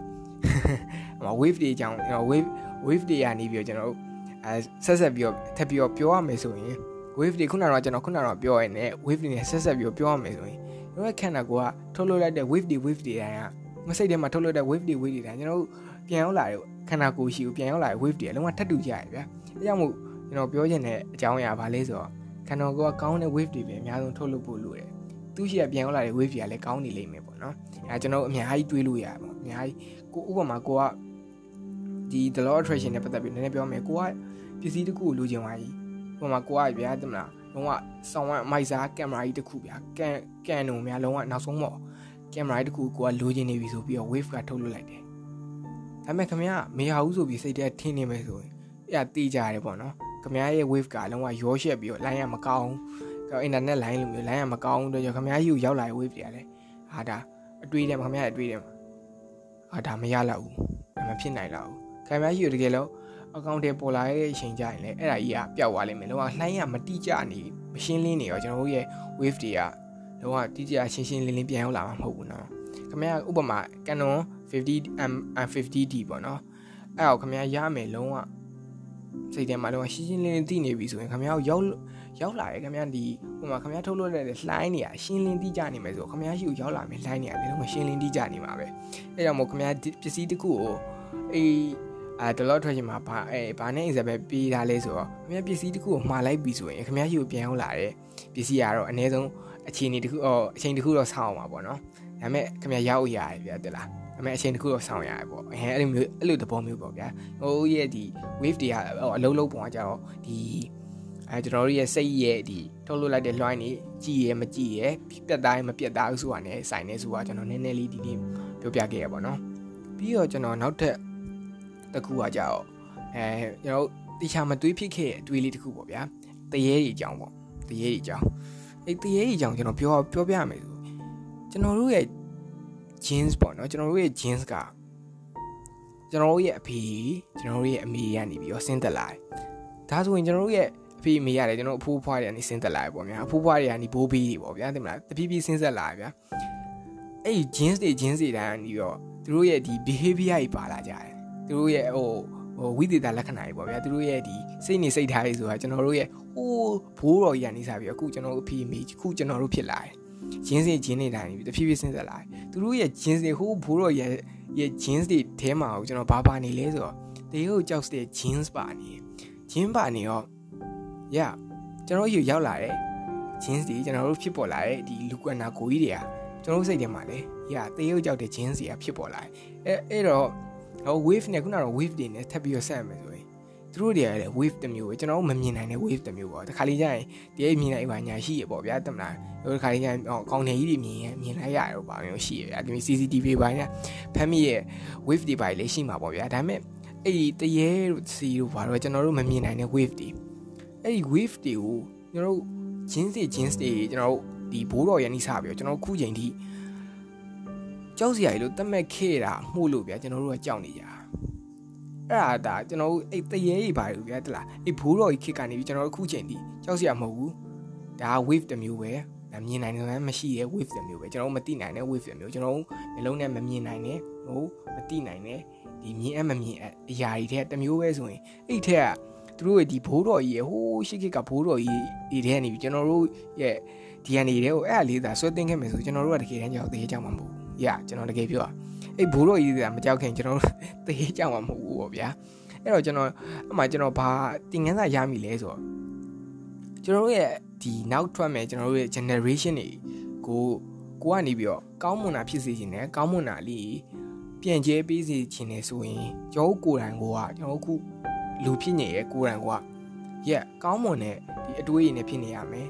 ဟို wave တွေအကြောင်း wave wave တွေကနေပြီးတော့ကျွန်တော်တို့အဲဆက်ဆက်ပြီးတော့ထပ်ပြီးတော့ပြောရမယ်ဆိုရင် wave တွေခုနကတော့ကျွန်တော်ခုနကတော့ပြောရနေ wave တွေနဲ့ဆက်ဆက်ပြီးတော့ပြောရမယ်ဆိုရင် ကျွန်တော်ခန္ဓာကိုယ်ကထုတ်လွှတ်လိုက်တဲ့ wave တွေ wave တွေတိုင်းကမစိတ်ထဲမှာထုတ်လွှတ်တဲ့ wave တွေ wave တွေတိုင်းကျွန်တော်တို့ပြန်ရောက်လာတဲ့ခန္ဓာကိုယ်ရှိကိုပြန်ရောက်လာတဲ့ wave တွေအလုံးဝထပ်တူကြရဗျာအဲကြောင့်မို့ကျွန်တော်ပြောချင်တဲ့အကြောင်းအရာဘာလဲဆိုတော့ခန္ဓာကိုယ်ကကောင်းတဲ့ wave တွေပဲအများဆုံးထုတ်လွှတ်ဖို့လိုတယ်သူရှိရပြန်ရောက်လာတဲ့ wave တွေကလည်းကောင်းနေလိမ့်မယ်ပေါ့နော်အဲကျွန်တော်အများကြီးတွေးလို့ရပါပေါ့အများကြီးကိုဥပမာကိုကဒီ the law attraction နဲ့ပတ်သက်ပြီးနည်းနည်းပြောမယ်ကိုကပစ္စည်းတစ်ခုကိုလိုချင်သွားကြီးဥပမာကိုကဗျာတမလား လုံးဝဆောင်းဝမိုက်စားကင်မရာကြီးတစ်ခုဗျာကန်ကန်ုံများလုံးဝနောက်ဆုံးပေါ့ကင်မရာကြီးတစ်ခုကိုကလိုချင်နေပြီဆိုပြီးတော့ wave ကထုတ်လွှတ်လိုက်တယ်ဒါပေမဲ့ခင်ဗျားမရဘူးဆိုပြီးစိတ်ထဲထင်းနေမယ်ဆိုရင်အဲ့ဒါတီးကြရတယ်ပေါ့နော်ခင်ဗျားရဲ့ wave ကလုံးဝရောရှက်ပြီးတော့ line ရမကောင်းဘူးအင်တာနက် line လိုမျိုး line ရမကောင်းဘူးတော့ခင်ဗျားကြီးကိုရောက်လာတဲ့ wave တွေကလည်းဟာဒါအတွေးတယ်ခင်ဗျားရဲ့အတွေးတယ်ဟာဒါမရလောက်ဘူးမဖြစ်နိုင်လောက်ဘူးခင်ဗျားကြီးကိုတကယ်လို့ အကောင့်တွေပေါ်လာတဲ့အချိန်ကြရင်လည်းအဲ့ဒါကြီးကပျောက်သွားလိမ့်မယ်လုံးဝလှိုင်းရမတိကျနေမရှင်းလင်းနေရောကျွန်တော်တို့ရဲ့ wave တွေကလုံးဝတိကျရှင်းရှင်းလင်းလင်းပြန်ရောက်လာမှာမဟုတ်ဘူးနော်ခင်ဗျားဥပမာ Canon 50M 50D ပေါ့နော်အဲ့တော့ခင်ဗျားရမယ်လုံးဝစိတ်ထဲမှာလုံးဝရှင်းရှင်းလင်းလင်းသိနေပြီဆိုရင်ခင်ဗျားကိုရောက်ရောက်လာရခင်ဗျားဒီဟိုမှာခင်ဗျားထုတ်လို့တဲ့လှိုင်းနေရရှင်းလင်းတိကျနေမယ်ဆိုခင်ဗျားရှိကိုရောက်လာမယ်လှိုင်းနေရလည်းလုံးဝရှင်းလင်းတိကျနေမှာပဲအဲ့ကြောင့်မို့ခင်ဗျားပစ္စည်းတစ်ခုကိုအေး အဲဒလော့ထွက်ချင်မှာဘာအဲဘာနဲ့ example ပေးထားလဲဆိုတော့ခင်ဗျားပစ္စည်းတစ်ခုကိုမှားလိုက်ပြီဆိုရင်ခင်ဗျားရှိကိုပြန်ရောက်လာတယ်ပစ္စည်းကတော့အနည်းဆုံးအခြေအနေတစ်ခုအော်အချိန်တစ်ခုတော့ဆောင်းအောင်ပါပေါ့နော်ဒါပေမဲ့ခင်ဗျားရောက်ရတယ်ဗျာတလားဒါပေမဲ့အချိန်တစ်ခုတော့ဆောင်းရတယ်ပေါ့အဲအဲ့လိုမျိုးအဲ့လိုသဘောမျိုးပေါ့ဗျာဟိုရဲ့ဒီ wave တွေကအလုံးလုံးပုံကကြတော့ဒီအဲကျွန်တော်တို့ရဲ့စိတ်ရဲ့ဒီထုတ်လွှတ်လိုက်တဲ့လွှိုင်းနေကြည်ရမကြည်ရပြတ်သားမပြတ်သားဘူးဆိုတာ ਨੇ စိုင်နေဆိုတာကျွန်တော်နည်းနည်းလေးဒီနေ့ပြောပြခဲ့ရပါတော့ပြီးတော့ကျွန်တော်နောက်ထပ် တစ်ခုကကြတော့အဲကျွန်တော်တိချာမတွေးဖြစ်ခဲ့တဲ့အတွေးလေးတစ်ခုပေါ့ဗျာတရေကြီးအကြောင်းပေါ့တရေကြီးအကြောင်းအဲ့တရေကြီးအကြောင်းကျွန်တော်ပြောပြောပြရမယ်ဆိုကျွန်တော်တို့ရဲ့ jeans ပေါ့နော်ကျွန်တော်တို့ရဲ့ jeans ကကျွန်တော်တို့ရဲ့အဖေကျွန်တော်တို့ရဲ့အမေကနေပြီးတော့ဆင်းသက်လာတယ်ဒါဆိုရင်ကျွန်တော်တို့ရဲ့အဖေအမေရတယ်ကျွန်တော်အဖိုးဖွားတွေကနေဆင်းသက်လာတယ်ပေါ့ဗျာအဖိုးဖွားတွေကနေဘိုးဘေးတွေပေါ့ဗျာသိမလားတဖြည်းဖြည်းဆင်းသက်လာတယ်ဗျာအဲ့ဒီ jeans တွေ jeans တွေတိုင်းကနေပြီးတော့သူတို့ရဲ့ဒီ behavior ကြီးပါလာကြတယ် သူတို့ရဲ့ဟိုဟိုဝိသေသလက္ခဏာတွေပေါ့ဗျာသူတို့ရဲ့ဒီစိတ်နေစိတ်ထားတွေဆိုတာကျွန်တော်တို့ရဲ့ဟိုးဘိုးတော်ကြီးကနေစားပြီးအခုကျွန်တော်တို့အဖေအမေခုကျွန်တော်တို့ဖြစ်လာတယ်ဂျင်းစီဂျင်းနေတိုင်းတဖြည်းဖြည်းစဉ်းစားလာတယ်သူတို့ရဲ့ဂျင်းစီဟိုးဘိုးတော်ရဲ့ရဲ့ jeans တွေထဲမှာကိုကျွန်တော်ဘာပါနေလဲဆိုတော့တေဟိုကြောက်တဲ့ jeans ပါနေ jeans ပါနေရော yeah ကျွန်တော်ယူရောက်လာတယ် jeans တွေကျွန်တော်တို့ဖြစ်ပေါ်လာတဲ့ဒီလူကွနာကိုကြီးတွေကကျွန်တော်စိတ်ထဲမှာလေ yeah တေဟိုကြောက်တဲ့ jeans တွေကဖြစ်ပေါ်လာတယ်အဲအဲ့တော့ ဟို wave နဲ့ခုနကတော့ wave တွေနဲ့ထပ်ပြီးတော့ဆက်ရမယ်ဆိုရင်သူတို့တွေကလည်း wave တစ်မျိုးပဲကျွန်တော်တို့မမြင်နိုင်တဲ့ wave တစ်မျိုးပေါ့တခါလေကျရင်တကယ်မြင်နိုင်ပါညာရှိရပေါ့ဗျာတမလားဟိုတခါလေကျရင်ကောင်းနေကြီးတွေမြင်ရင်မြင်လိုက်ရတယ်ပေါ့ဗျာရှိရဗျာဒီ CCTV ဘာညာဖမ်းမိရဲ့ wave တွေပါလေရှိမှာပေါ့ဗျာဒါပေမဲ့အဲ့ဒီတရေတို့စီတို့ဘာလို့ကျွန်တော်တို့မမြင်နိုင်တဲ့ wave တွေအဲ့ဒီ wave တွေကိုကျွန်တော်တို့ဂျင်းစီဂျင်းစီကျွန်တော်တို့ဒီဘိုးတော်ရန်နီးစားပြီးတော့ကျွန်တော်ခုချိန်ထိ ကြောက်စရာကြီးလို့တတ်မဲ့ခဲ့တာမှုလို့ဗျာကျွန်တော်တို့ကကြောက်နေကြအဲ့ဒါဒါကျွန်တော်တို့အဲ့တရေကြီးပါလို့ဗျာတလားအဲ့ဘိုးတော်ကြီးခစ်ကနေပြီးကျွန်တော်တို့ခုချိန်ထိကြောက်စရာမဟုတ်ဘူးဒါ wave တစ်မျိုးပဲမြင်နိုင်တယ်မရှိတဲ့ wave တစ်မျိုးပဲကျွန်တော်တို့မသိနိုင်တဲ့ wave တစ်မျိုးကျွန်တော်တို့မျိုးလုံးနဲ့မမြင်နိုင်တဲ့ဟိုမသိနိုင်တဲ့ဒီမြင်အပ်မမြင်အရာတွေတဲ့တစ်မျိုးပဲဆိုရင်အဲ့ထက်ကသူတို့ရဲ့ဒီဘိုးတော်ကြီးရဲ့ဟိုးရှိခိကဘိုးတော်ကြီးဒီထဲကနေပြီးကျွန်တော်တို့ရဲ့ DNA တွေကိုအဲ့အလေးသာဆွဲတင်ခဲ့မယ်ဆိုကျွန်တော်တို့ကတကယ်တမ်းကြောက်သေးကြောက်မှာမဟုတ်ဘူး။ Yeah ကျွန်တော်တကယ်ပြောတာအဲ့ဘိုးတော်ကြီးကမကြောက်ခင်ကျွန်တော်တို့သေးကြောက်မှာမဟုတ်ဘူးပေါ့ဗျာ။အဲ့တော့ကျွန်တော်အမှကျွန်တော်ဘာတင်ငန်းစာရမိလဲဆိုတော့ကျွန်တော်တို့ရဲ့ဒီနောက်ထွက်မဲ့ကျွန်တော်တို့ရဲ့ generation တွေကိုကိုကနေပြီးတော့ကောင်းမွန်တာဖြစ်စေချင်တယ်ကောင်းမွန်တာလေးပြန်ကျဲပေးစေချင်တယ်ဆိုရင်ကျွန်တော်ကိုယ်တိုင်ကကျွန်တော်ခုလူဖြစ်နေရဲ့ကိုယ်တိုင်ကရက်ကောင်းမွန်တဲ့ဒီအတွေးရည်နဲ့ဖြစ်နေရမယ်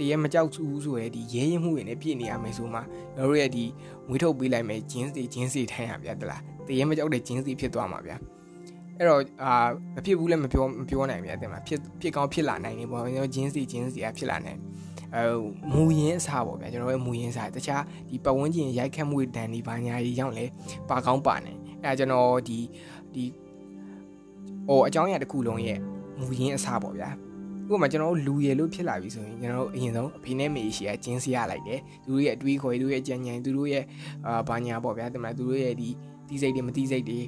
တရေမကြောက်ဘူးဆိုရဲဒီရဲရင်မှုတွေနဲ့ပြည့်နေရမယ်ဆိုမှကျွန်တော်ရဲ့ဒီငွေထုတ်ပေးလိုက်မယ်ဂျင်းစီဂျင်းစီထိုင်ရဗျာတလားတရေမကြောက်တဲ့ဂျင်းစီဖြစ်သွားမှာဗျာအဲ့တော့အာမဖြစ်ဘူးလည်းမပြောမပြောနိုင်ဗျာတဲ့မှာဖြစ်ဖြစ်ကောင်းဖြစ်လာနိုင်နေပေါ့ကျွန်တော်ဂျင်းစီဂျင်းစီကဖြစ်လာနိုင်အဲမူရင်းအစားပေါ့ဗျာကျွန်တော်ရဲ့မူရင်းစားတခြားဒီပတ်ဝန်းကျင်ရိုက်ခတ်မှုတန်ဒီဘာညာကြီးရောက်လဲပါကောင်းပါနေအဲကျွန်တော်ဒီဒီဟိုအကြောင်းအရာတစ်ခုလုံးရဲ့မူရင်းအစားပေါ့ဗျာ ဥပမာကျွန်တော်တို့လူရည်လို့ဖြစ်လာပြီဆိုရင်ကျွန်တော်တို့အရင်ဆုံးအဖေနဲ့မေရှိကကျင်းစရလိုက်တယ်သူတို့ရဲ့အတွေးခေါ်သူတို့ရဲ့ကြံញံသူတို့ရဲ့အာဘာညာပေါ့ဗျာတမန်သူတို့ရဲ့ဒီတီးစိတ်တွေမတီးစိတ်တွေ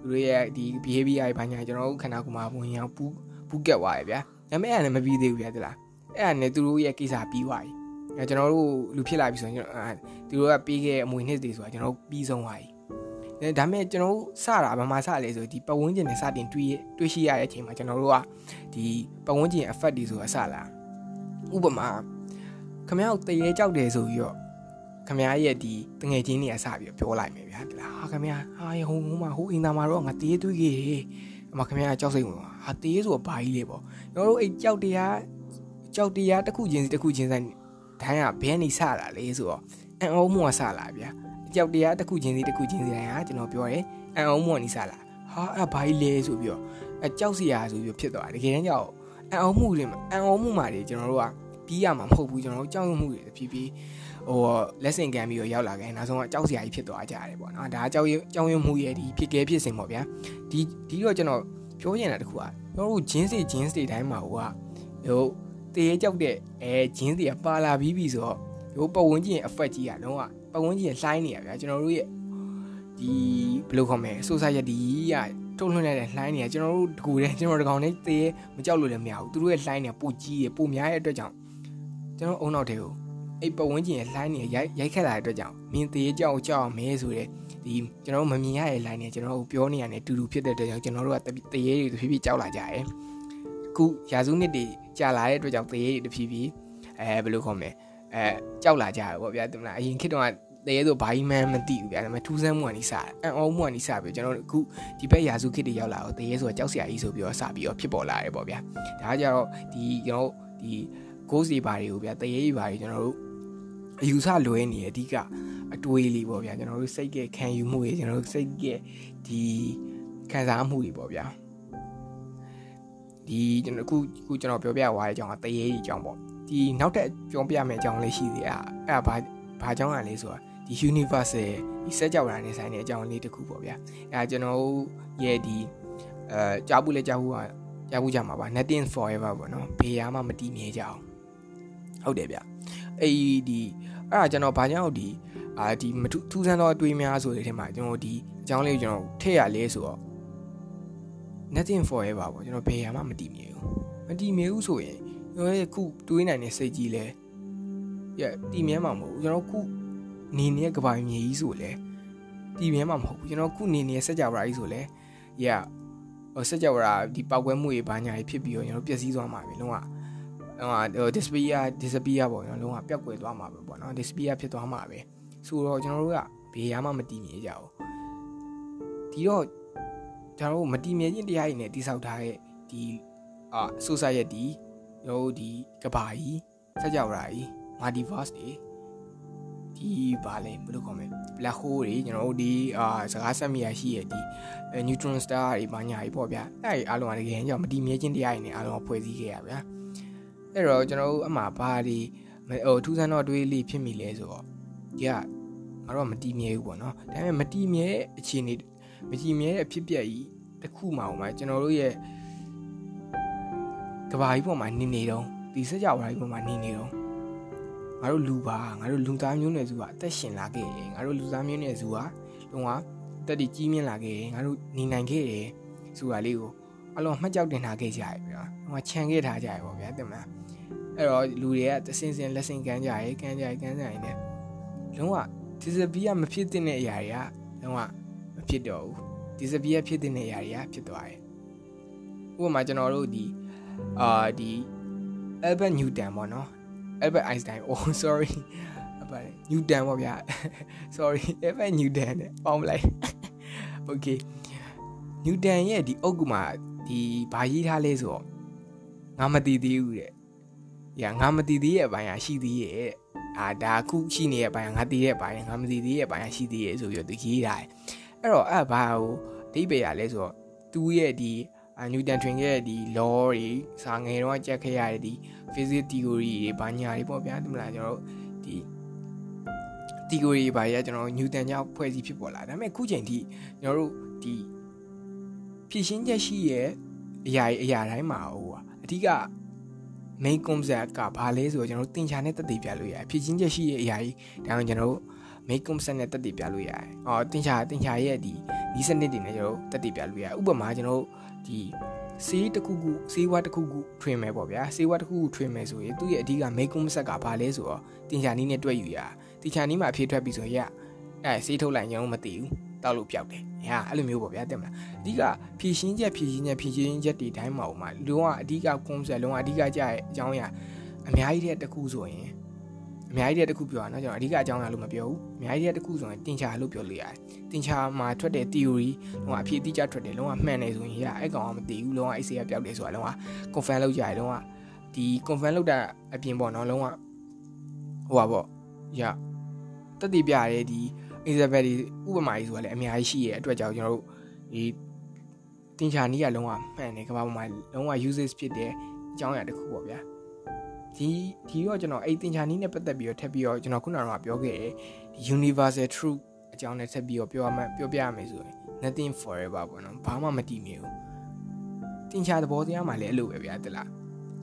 သူတို့ရဲ့ဒီ behavior ဘာညာကျွန်တော်တို့ခန္ဓာကိုယ်မှာဝင်ရောက်ပူးပူးကက်သွားရဗျာဒါပေမဲ့အဲ့ဒါလည်းမပြီးသေးဘူးဗျာတလားအဲ့ဒါနဲ့သူတို့ရဲ့ကိစ္စပြီးသွားပြီအဲကျွန်တော်တို့လူဖြစ်လာပြီဆိုရင်ကျွန်တော်သူတို့ကပြီးခဲ့အမွေနှစ်တွေဆိုတာကျွန်တော်ပြီးဆုံးသွားပြီအဲ ဒါမဲ့ကျွန်တော်တို့စတာဘာမှစလဲဆိုဒီပတ်ဝန်းကျင်နဲ့စတင်တွေးတွေးရှိရတဲ့အချိန်မှာကျွန်တော်တို့ကဒီပတ်ဝန်းကျင် effect တွေဆိုတာစလာဥပမာခမရောက်တရေကြောက်တယ်ဆိုပြီးတော့ခမရဲ့ဒီတငယ်ချင်းတွေကစပြီးပြောလိုက်မယ်ဗျာဒီလားဟာခမဟာဟိုဟိုမှာဟိုအင်တာမှာတော့ငါတေးတွေးခဲ့အမခမကကြောက်စိတ်ဝင်ဟာတေးဆိုတော့ဘာကြီးလဲပေါ့ကျွန်တော်တို့အဲ့ကြောက်တရားကြောက်တရားတစ်ခုချင်းစီတစ်ခုချင်းဆိုင်တိုင်းကဘဲနေစလာလေဆိုတော့အံ့ဩမှုကစလာဗျာ ကြောက်တရားတစ်ခုချင်းစီတစ်ခုချင်းစီတိုင်းဟာကျွန်တော်ပြောတယ်အံ့ဩမှုကနေစလာဟာအဲ့ဘာကြီးလဲဆိုပြီးတော့အကြောက်စရာဆိုပြီးဖြစ်သွားတယ်တကယ်တမ်းကြောက်အံ့ဩမှုတွေအံ့ဩမှုမှာတွေကျွန်တော်တို့ကပြီးရမှာမဟုတ်ဘူးကျွန်တော်တို့ကြောက်ရွံ့မှုတွေဖြည်းဖြည်းဟိုလက်ဆင့်ကမ်းပြီးတော့ရောက်လာခဲ့နောက်ဆုံးကကြောက်စရာကြီးဖြစ်သွားကြတယ်ပေါ့နော်ဒါကြောက်ကြောက်ရွံ့မှုရဲ့ဒီဖြစ်ကဲဖြစ်စဉ်ပေါ့ဗျာဒီဒီတော့ကျွန်တော်ပြောချင်တာတခုကကျွန်တော်တို့ဂျင်းစီဂျင်းစီတိုင်းမှာဟိုကဟိုတရေကြောက်တဲ့အဲဂျင်းစီကပါလာပြီးပြီဆိုတော့ဟိုပတ်ဝန်းကျင် effect ကြီးကလုံးဝ ပတ်ဝန်းကျင်လှိုင်းနေရဗျာကျွန်တော်တို့ရဲ့ဒီဘယ်လိုခေါ်မလဲ society ကထုတ်လွှင့်လိုက်တဲ့လှိုင်းတွေကကျွန်တော်တို့တကူတဲ့ကျွန်တော်တကောင်နဲ့တရေမကြောက်လို့လည်းမရဘူးသူတို့ရဲ့လှိုင်းတွေကပိုကြီးရပိုများတဲ့အတွက်ကြောင့်ကျွန်တော်အုံနောက်တွေကိုအဲ့ပတ်ဝန်းကျင်ရဲ့လှိုင်းတွေရိုက်ရိုက်ခက်လာတဲ့အတွက်ကြောင့်မြင်သေးကြောက်ကြောက်မဲဆိုတဲ့ဒီကျွန်တော်တို့မမြင်ရတဲ့ line တွေကျွန်တော်တို့ပြောနေရတယ်တူတူဖြစ်တဲ့အတွက်ကြောင့်ကျွန်တော်တို့ကတရေတွေတဖြည်းဖြည်းကြောက်လာကြတယ်ခုရာစုနှစ်တွေကြာလာတဲ့အတွက်ကြောင့်တရေတွေတဖြည်းဖြည်းအဲဘယ်လိုခေါ်မလဲအဲကြောက်လာကြတယ်ပေါ့ဗျာဒီမလားအရင်ခေတ်တုန်းက တရေဆိုဘာကြီးမှန်းမသိဘူးဗျာဒါပေမဲ့ထူးဆန်းမှုကနေစတယ်အံ့ဩမှုကနေစပြီးကျွန်တော်တို့အခုဒီဘက်ရာစုခေတ်တွေရောက်လာတော့တရေဆိုတာကြောက်စရာကြီးဆိုပြီးတော့စပြီးတော့ဖြစ်ပေါ်လာတယ်ပေါ့ဗျာဒါကြတော့ဒီကျွန်တော်ဒီ ghost တွေဘာတွေကိုဗျာတရေတွေဘာတွေကျွန်တော်တို့အယူဆလွဲနေအဓိကအတွေးလေးပေါ့ဗျာကျွန်တော်တို့စိတ်ကခံယူမှုတွေကျွန်တော်တို့စိတ်ကဒီခံစားမှုတွေပေါ့ဗျာဒီကျွန်တော်ခုခုကျွန်တော်ပြောပြသွားတဲ့အကြောင်းကတရေကြီးအကြောင်းပေါ့ဒီနောက်ထပ်ပြောပြမယ့်အကြောင်းလေးရှိသေးတယ်အဲ့ဒါဘာဘာအကြောင်းကလဲဆိုတာ ဒီ universe ရဲ့ဒီစက်ကြောက်တာနဲ့ဆိုင်တဲ့အကြောင်းလေးတစ်ခုပေါ့ဗျာအဲကျွန်တော်ရဲ့ဒီအဲကြားဘူးလဲကြားဘူးကကြားဘူးကြမှာပါ nothing forever ပေါ့နော်ဘေးရမှမတည်မြဲကြအောင်ဟုတ်တယ်ဗျအဲ့ဒီအဲ့ဒါကျွန်တော်ဘာကြောင့်ဒီအာဒီမထူးဆန်းသောအတွေးများဆိုတဲ့ထဲမှာကျွန်တော်ဒီအကြောင်းလေးကိုကျွန်တော်ထည့်ရလဲဆိုတော့ nothing forever ပေါ့ကျွန်တော်ဘယ်ရမှမတည်မြဲဘူးမတည်မြဲဘူးဆိုရင်ကျွန်တော်ရဲ့ခုတွေးနိုင်တဲ့စိတ်ကြီးလဲရတည်မြဲမှာမဟုတ်ဘူးကျွန်တော်ခု နေနေတဲ့ကဘာမြေကြီးဆိုလဲတည်မြဲမှာမဟုတ်ဘူးကျွန်တော်ခုနေနေတဲ့စက်ကြဝဠာကြီးဆိုလဲရဟိုစက်ကြဝဠာဒီပောက်ကွဲမှုတွေဘာညာကြီးဖြစ်ပြီးတော့ကျွန်တော်ပျက်စီးသွားမှာပဲလုံးဝဟို disappear disappear ပေါ့နော်လုံးဝပျောက်ကွယ်သွားမှာပဲပေါ့နော် disappear ဖြစ်သွားမှာပဲဆိုတော့ကျွန်တော်တို့ကဘေးရမှမတည်မြဲကြဘူးဒီတော့ကျွန်တော်တို့မတည်မြဲခြင်းတရားတွေနဲ့တိဆောက်ထားတဲ့ဒီအာ society ကျွန်တော်တို့ဒီကဘာကြီးစကြဝဠာကြီး multiverse တွေ ဒီဘာလဲဘယ်လိုခေါ်မလဲ black hole တွေကျွန်တော်တို့ဒီအာစကားဆက်မိရရှိရဒီ neutron star တွေဘာညာကြီးပေါ့ဗျာအဲ့ဒီအားလုံးကတကယ်ကြောင့်မတည်မြဲခြင်းတရားတွေနဲ့အားလုံးဖွဲ့စည်းခဲ့ရဗျာအဲ့တော့ကျွန်တော်တို့အမှဘာဒီဟိုထူးဆန်းတော့တွေးလေးဖြစ်မိလဲဆိုတော့ဒီကငါတို့ကမတည်မြဲဘူးပေါ့နော်ဒါပေမဲ့မတည်မြဲအခြေအနေမတည်မြဲတဲ့အဖြစ်ပြက်ကြီးတစ်ခုမှအောင်မှာကျွန်တော်တို့ရဲ့ကဘာကြီးပေါ်မှာနေနေတော့ဒီစကြဝဠာကြီးပေါ်မှာနေနေတော့ ငါတို့လူပါငါတို့လူသားမျိုးနွယ်စုကအသက်ရှင်လာခဲ့တယ်ငါတို့လူသားမျိုးနွယ်စုကလုံးဝတက်တည်ကြီးမြင့်လာခဲ့တယ်ငါတို့နေနိုင်ခဲ့တယ်ဆိုတာလေးကိုအလုံးမှတ်ကြောက်တင်ထားခဲ့ကြရပြီနော်ဟိုခြံခဲ့ထားကြရပေါ့ဗျာတင်မလားအဲ့တော့လူတွေကတစင်စင်လက်စင်ကမ်းကြရဲကမ်းကြရဲကမ်းကြရဲနဲ့လုံးဝဒီစပီးကမဖြစ်တဲ့အရာတွေကလုံးဝမဖြစ်တော့ဘူးဒီစပီးကဖြစ်တဲ့အရာတွေကဖြစ်သွားတယ်ဥပမာကျွန်တော်တို့ဒီအာဒီ Albert Newton ပေါ့နော် Albert Einstein oh sorry ဘာလဲ Newton ပေါ့ဗျာ sorry Albert Newton နဲ့ပေါင်းလိုက် okay Newton ရဲ့ဒီအုတ်ကူမှာဒီဘာရေးထားလဲဆိုတော့ငါမသိသေးဘူးတဲ့။ညာငါမသိသေးရဲ့အပိုင်းဟာရှိသေးရဲ့။အာဒါခုရှိနေရဲ့အပိုင်းငါသိရဲ့အပိုင်းငါမသိသေးရဲ့အပိုင်းဟာရှိသေးရဲ့ဆိုပြီးတော့သူရေးထားတယ်။အဲ့တော့အဲ့ဘာကိုဒိဗေရလဲဆိုတော့သူရဲ့ဒီ နျူတန်ထွင်ရဲ့ဒီ law တွေစာငယ်တော့ကြက်ခဲ့ရတဲ့ဒီ physics theory တွေဘာညာတွေပေါ့ဗျာဒီမလားကျွန်တော်တို့ဒီ theory ဘာကြီးကကျွန်တော်နျူတန်ကြောင့်ဖွဲ့စည်းဖြစ်ပေါ်လာဒါပေမဲ့ခုချိန်ထိကျွန်တော်တို့ဒီဖြည့်ရှင်းချက်ရှိရဲ့အရာအရာတိုင်းမှာဟိုအဓိက main concept ကဘာလဲဆိုတော့ကျွန်တော်တို့သင်္ချာနဲ့တက်တည်ပြလို့ရတယ်ဖြည့်ရှင်းချက်ရှိရဲ့အရာကြီးဒါကြောင့်ကျွန်တော်တို့ main concept နဲ့တက်တည်ပြလို့ရတယ်။အော်သင်္ချာသင်္ချာရဲ့ဒီဒီစနစ်တွေနဲ့ကျွန်တော်တို့တက်တည်ပြလို့ရတယ်။ဥပမာကျွန်တော်တို့ ဒီဆေးတစ်ခုခုဆေးဝါးတစ်ခုခုထွင်မယ်ပေါ့ဗျာဆေးဝါးတစ်ခုခုထွင်မယ်ဆိုရင်သူ့ရဲ့အဓိက main concept ကဘာလဲဆိုတော့တင်ချာနီးနဲ့တွက်ယူရတင်ချာနီးမှာအဖြေထွက်ပြီဆိုရင်ရအဲဆေးထုတ်လိုက်ရင်မသိဘူးတောက်လို့ပျောက်တယ်ဟာအဲ့လိုမျိုးပေါ့ဗျာတင်မလားအဓိကဖြည့်ရှင်းချက်ဖြည့်ရှင်းချက်ဖြည့်ရှင်းချက်ဒီတိုင်းမှာဟိုမှာလုံးဝအဓိက concept လုံးဝအဓိကကြရဲ့အကြောင်းအရာအများကြီးတဲ့တစ်ခုဆိုရင် အများကြီးတဲ့တစ်ခုပြောရအောင်ကျွန်တော်အဓိကအကြောင်းအရာလို့မပြောဘူးအများကြီးတဲ့တစ်ခုဆိုရင်တင်ချာလို့ပြောလို့ရတယ်တင်ချာမှာထွက်တဲ့ theory လုံးဝအဖြေတိကျထွက်တယ်လုံးဝမှန်တယ်ဆိုရင်ရအဲ့ကောင်ကမသိဘူးလုံးဝ AC ကပျောက်တယ်ဆိုတာလုံးဝ confirm လုပ်ကြရတယ်လုံးဝဒီ confirm လုပ်တာအပြင်ပေါ့နော်လုံးဝဟိုပါပေါ့ရတက်တည်ပြရဲဒီ Elizabeth ဒီဥပမာကြီးဆိုတာလည်းအများကြီးရှိရဲ့အတွက်ကြောင့်ကျွန်တော်တို့ဒီတင်ချာနီးကလုံးဝမှန်တယ်ကမ္ဘာပေါ်မှာလုံးဝ uses ဖြစ်တဲ့အကြောင်းအရာတစ်ခုပေါ့ဗျာ ဒီဒီတော့ကျွန်တော်အဲ့တင်ချာနီးနဲ့ပတ်သက်ပြီးတော့ထပ်ပြီးတော့ကျွန်တော်ခုနကပြောခဲ့တဲ့ universal truth အကြောင်းနဲ့ဆက်ပြီးတော့ပြောရမယ်ပြောပြရမယ်ဆိုရင် nothing forever ပေါ့နော်ဘာမှမတည်မြဲဘူးတင်ချာသဘောတရားမှလည်းအဲ့လိုပဲဗျာတလား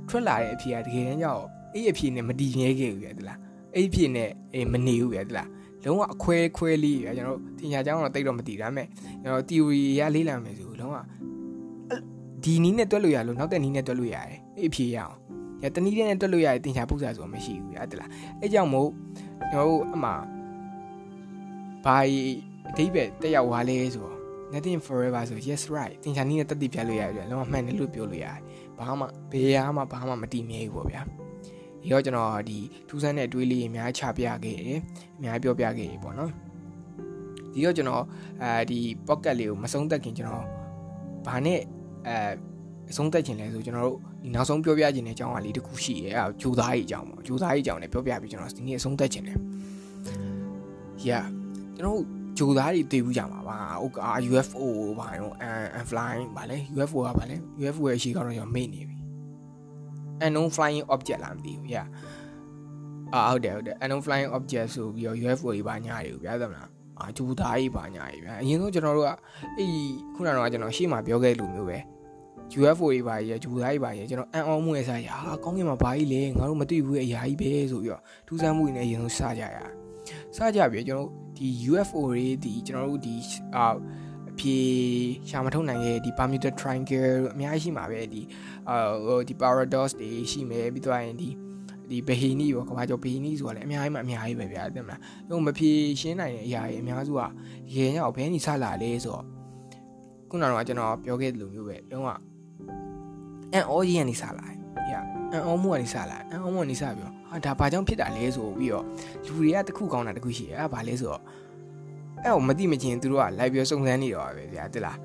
ထွက်လာတဲ့အဖြေကတကယ်တမ်းကျတော့အဲ့အဖြေနဲ့မတည်မြဲခဲ့ဘူးဗျာတလားအဲ့အဖြေနဲ့အေးမနေဘူးဗျာတလားလုံးဝအခွဲခွဲလေးဗျာကျွန်တော်တင်ညာကြောင်းတော့တိတ်တော့မတည်ဒါပေမဲ့ကျွန်တော် theory ရလေးလာမယ်ဆိုလုံးဝဒီနီးနဲ့တွက်လို့ရလို့နောက်တဲ့နီးနဲ့တွက်လို့ရတယ်အဲ့အဖြေရအောင် ညတနည်းနဲ့တွက်လို့ရတယ်တင်ညာပု္ပ္ပာဆိုမရှိဘူးဗျာတလားအဲ့ကြောင့်မို့ကျွန်တော်တို့အမှဘာအတိပ္ပယ်တက်ရောက်သွားလဲဆိုတော့ nothing forever ဆို yes right တင်ညာနီးနဲ့တက်တည်ပြလို့ရတယ်လုံးဝမှန်တယ်လို့ပြောလို့ရတယ်ဘာမှဘယ်ဟာမှဘာမှမတည်မြဲဘူးပေါ့ဗျာဒီတော့ကျွန်တော်ဒီထူးဆန်းတဲ့အတွေးလေးအများချပြခဲ့တယ်အများပြောပြခဲ့တယ်ပေါ့နော်ဒီတော့ကျွန်တော်အဲဒီ pocket လေးကိုမဆုံးသက်ခင်ကျွန်တော်ဘာနဲ့အဲ အဆုံးသက်ခြင်းလဲဆိုကျွန်တော်တို့ဒီနောက်ဆုံးပြောပြခြင်းတဲ့အကြောင်းအရာလေးတစ်ခုရှိရဲ့အဲဂျိုသားကြီးအကြောင်းပေါ့ဂျိုသားကြီးအကြောင်းနဲ့ပြောပြပြီးကျွန်တော်ဒီနေ့အဆုံးသက်ခြင်းတယ် yeah ကျွန်တော်ဂျိုသားတွေတွေ့ဘူးကြမှာပါဟုတ်က UFO ဘာရော and flying ဗာလဲ UFO ကဗာလဲ UFO ရဲ့အရှိကတော့ကျွန်တော်မေ့နေပြီ unknown flying object လားမသိဘူး yeah အာဟုတ်တယ်ဟုတ်တယ် unknown flying object ဆိုပြီးတော့ UFO တွေပါညာတွေကိုဗျာသမလားအာဂျူသားကြီးပါညာကြီးဗျာအရင်ဆုံးကျွန်တော်တို့ကအေးခုနကတော့ကျွန်တော်ရှေ့မှာပြောခဲ့လိုမျိုးပဲ UFO တွေပါကြီးဂျူသားကြီးပါကြီးကျွန်တော်အန်အောင်မှုရဲ့စားရဟာကောင်းကင်မှာဘာကြီးလဲငါတို့မသိဘူးအရာကြီးပဲဆိုပြီးတော့ထူးဆန်းမှုတွေနဲ့အရင်ဆုံးစကြရစကြပြီကျွန်တော်ဒီ UFO တွေဒီကျွန်တော်တို့ဒီအာအဖြေရှာမထုတ်နိုင်ရဲ့ဒီ Bermuda Triangle အများကြီးရှိမှာပဲဒီအာဟိုဒီ paradox တွေရှိမယ်ပြီးတော့ရင်ဒီဒီဘဟီနီပေါ့ကဘာကျော်ဘဟီနီဆိုတာလည်းအများကြီးမှအများကြီးပဲဗျာသိမလား။ဟိုမဖြေရှင်းနိုင်တဲ့အရာတွေအများစုကရေရောက်ဘဲနေဆလာလဲဆိုတော့ခုနကတော့ကျွန်တော်ပြောခဲ့သလိုမျိုးပဲလုံးဝ အန်အောကြီးကနေဆလာတယ်။ညာအန်အောမှုကနေဆလာအန်အောမှုကနေဆပြီးတော့ဟာဒါဘာကြောင့်ဖြစ်တာလဲဆိုပြီးတော့လူတွေကတခုကောင်းတာတခုရှိတယ်အဲ့ဒါဘာလဲဆိုတော့အဲ့ဟိုမသိမချင်းသူတို့ကလိုက်ပြီးစုံစမ်းနေတော့ပဲဗျာတိလား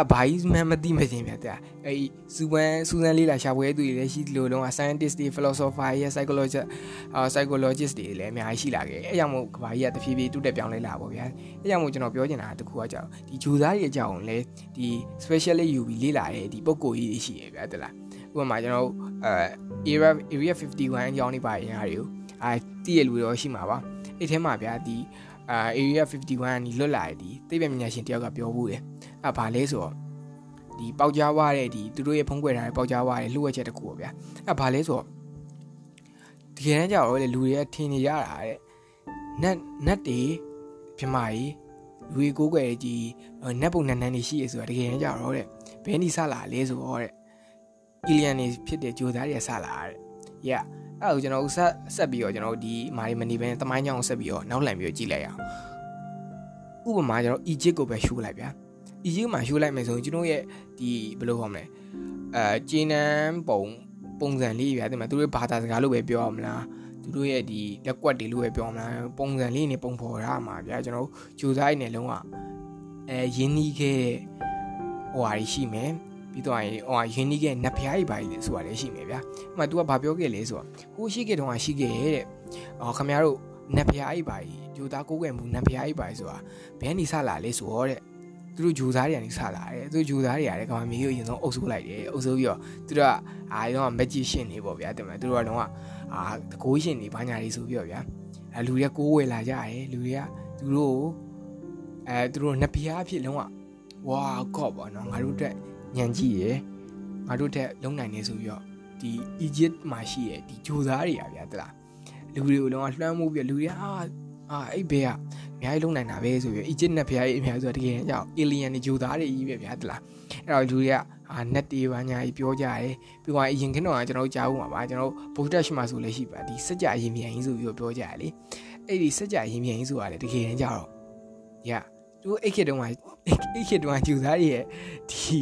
အဘာကြီးမှမသိမချင်းဗျာတဲ့အဲ့စူပန်စူဇန်လေးလာရှာပွဲသူတွေလည်းရှိသလိုလုံးက scientist တွေ philosopher ရဲ့ psychologist အာ psychologist တွေလည်းအများကြီးရှိလာခဲ့အဲ့ကြောင့်မို့ကဘာကြီးကတဖြည်းဖြည်းတုတ်တက်ပြောင်းလဲလာပါဗျာအဲ့ကြောင့်မို့ကျွန်တော်ပြောချင်တာတခုကကြောက်ဒီဂျူသားတွေအကြောင်းလည်းဒီ specially ယူပြီးလေ့လာရဲ့ဒီပုံကိုကြီးတွေရှိရဗျာတဲ့လားဥပမာကျွန်တော်အဲ area area 51အကြောင်းနေပါရင်ဟာတွေကိုအာတည့်ရလူတော့ရှိမှာပါအဲ့ထဲမှာဗျာဒီ အာ area 51ကနေလွတ်လာတဲ့ဒီသိပ္ပံပညာရှင်တယောက်ကပြောဘူးတယ်အဲ့ဘာလဲဆိုတော့ဒီပေါက်ကြားဝတဲ့ဒီသူတို့ရဲ့ဖုံးကွယ်ထားတဲ့ပေါက်ကြားဝတဲ့လှုပ်ဝက်ချက်တခုပေါ့ဗျာအဲ့ဘာလဲဆိုတော့တကယ်တမ်းကျတော့လေလူတွေကထင်နေရတာတဲ့နတ်နတ်တွေပြမကြီးလူတွေကိုကိုွယ်ကြီးနတ်ပုံနတ်နန်းတွေရှိရဆိုတာတကယ်တမ်းကျတော့တဲ့ဘယ်နေစလာလဲဆိုတော့တဲ့အီလီယန်တွေဖြစ်တဲ့ဂျိုသားတွေဆလာတဲ့ yeah အဲ့ဒါကိုကျွန်တော်ဆက်ဆက်ပြီးတော့ကျွန်တော်ဒီမာရီမနီဘန်တမိုင်းကြောင်ဆက်ပြီးတော့နောက်လှန်ပြီးတော့ကြည့်လိုက်ရအောင်ဥပမာကျွန်တော် Egypt ကိုပဲရှုလိုက်ဗျာ Egypt မှာရှုလိုက်မယ်ဆိုရင်ကျွန်တော်ရဲ့ဒီဘယ်လိုခေါ်မလဲအဲဂျင်းနန်ပုံပုံစံလေးဗျာတဲ့မှာသူတို့ဘာသာစကားလို့ပဲပြောရမလားသူတို့ရဲ့ဒီလက်ကွက်တွေလို့ပဲပြောမလားပုံစံလေးနဲ့ပုံဖော်ရမှာဗျာကျွန်တော်ဂျိုဆိုင်နဲ့လုံးဝအဲရင်းနှီးခဲ့ဟိုဟာရှိမယ် ပြီးတော့ဟိုရင်းနှီးခဲ့နတ်ဖျားကြီးပါလေဆိုတာလည်းရှိမယ်ဗျာ။အမှ तू ကဘာပြောခဲ့လဲဆိုတော့ဟိုရှိခဲ့တုန်းကရှိခဲ့တဲ့။အော်ခင်ဗျားတို့နတ်ဖျားကြီးပါကြီးဂျိုသားကိုးကွယ်မှုနတ်ဖျားကြီးပါဆိုတာဘယ်နေစလာလဲဆိုတော့တဲ့။သူတို့ဂျိုသားတွေကနေစလာတယ်။သူတို့ဂျိုသားတွေကလည်းကမ္ဘာမြေကြီးကိုအရင်ဆုံးအုပ်စိုးလိုက်တယ်။အုပ်စိုးပြီးတော့သူတို့ကအာရောမက်ဂျီရှင်တွေပေါ့ဗျာတင်မလား။သူတို့ကတော့အာတကိုးရှင်တွေဘာညာတွေဆိုပြီးတော့ဗျာ။အဲလူတွေကကိုးဝယ်လာကြတယ်။လူတွေကသူတို့အဲသူတို့နတ်ဖျားအဖြစ်လုံးဝဝါကော့ပေါ့နော်ငါတို့တက် ညံကြည့်ရယ်ငါတို့တက်လုံနိုင်နေဆိုပြီးတော့ဒီ Egypt မှာရှိရဒီဂျိုသားတွေอ่ะဗျာတလားလူတွေကိုလုံးဝလွှမ်းမိုးပြီးလူတွေအာအာအဲ့ဘေးကအများကြီးလုံနိုင်တာပဲဆိုပြီး Egypt နဲ့ဖျားကြီးအများဆိုတကယ်ကြောက် alien တွေဂျိုသားတွေကြီးပဲဗျာတလားအဲ့တော့လူတွေကအာ net တွေပါညာကြီးပြောကြတယ်ပြီးတော့အရင်ခင်းတော့ကျွန်တော်တို့ကြားဦးမှာပါကျွန်တော်တို့ Bodash မှာဆိုလည်းရှိပါဒီစက်ကြအရင်မြန်ကြီးဆိုပြီးတော့ပြောကြရလေအဲ့ဒီစက်ကြအရင်မြန်ကြီးဆိုတာလေတကယ်တမ်းကြတော့ညသူအဲ့ခေတ်တုန်းကအဲ့ခေတ်တုန်းကဂျူသားတွေရဲ့ဒီ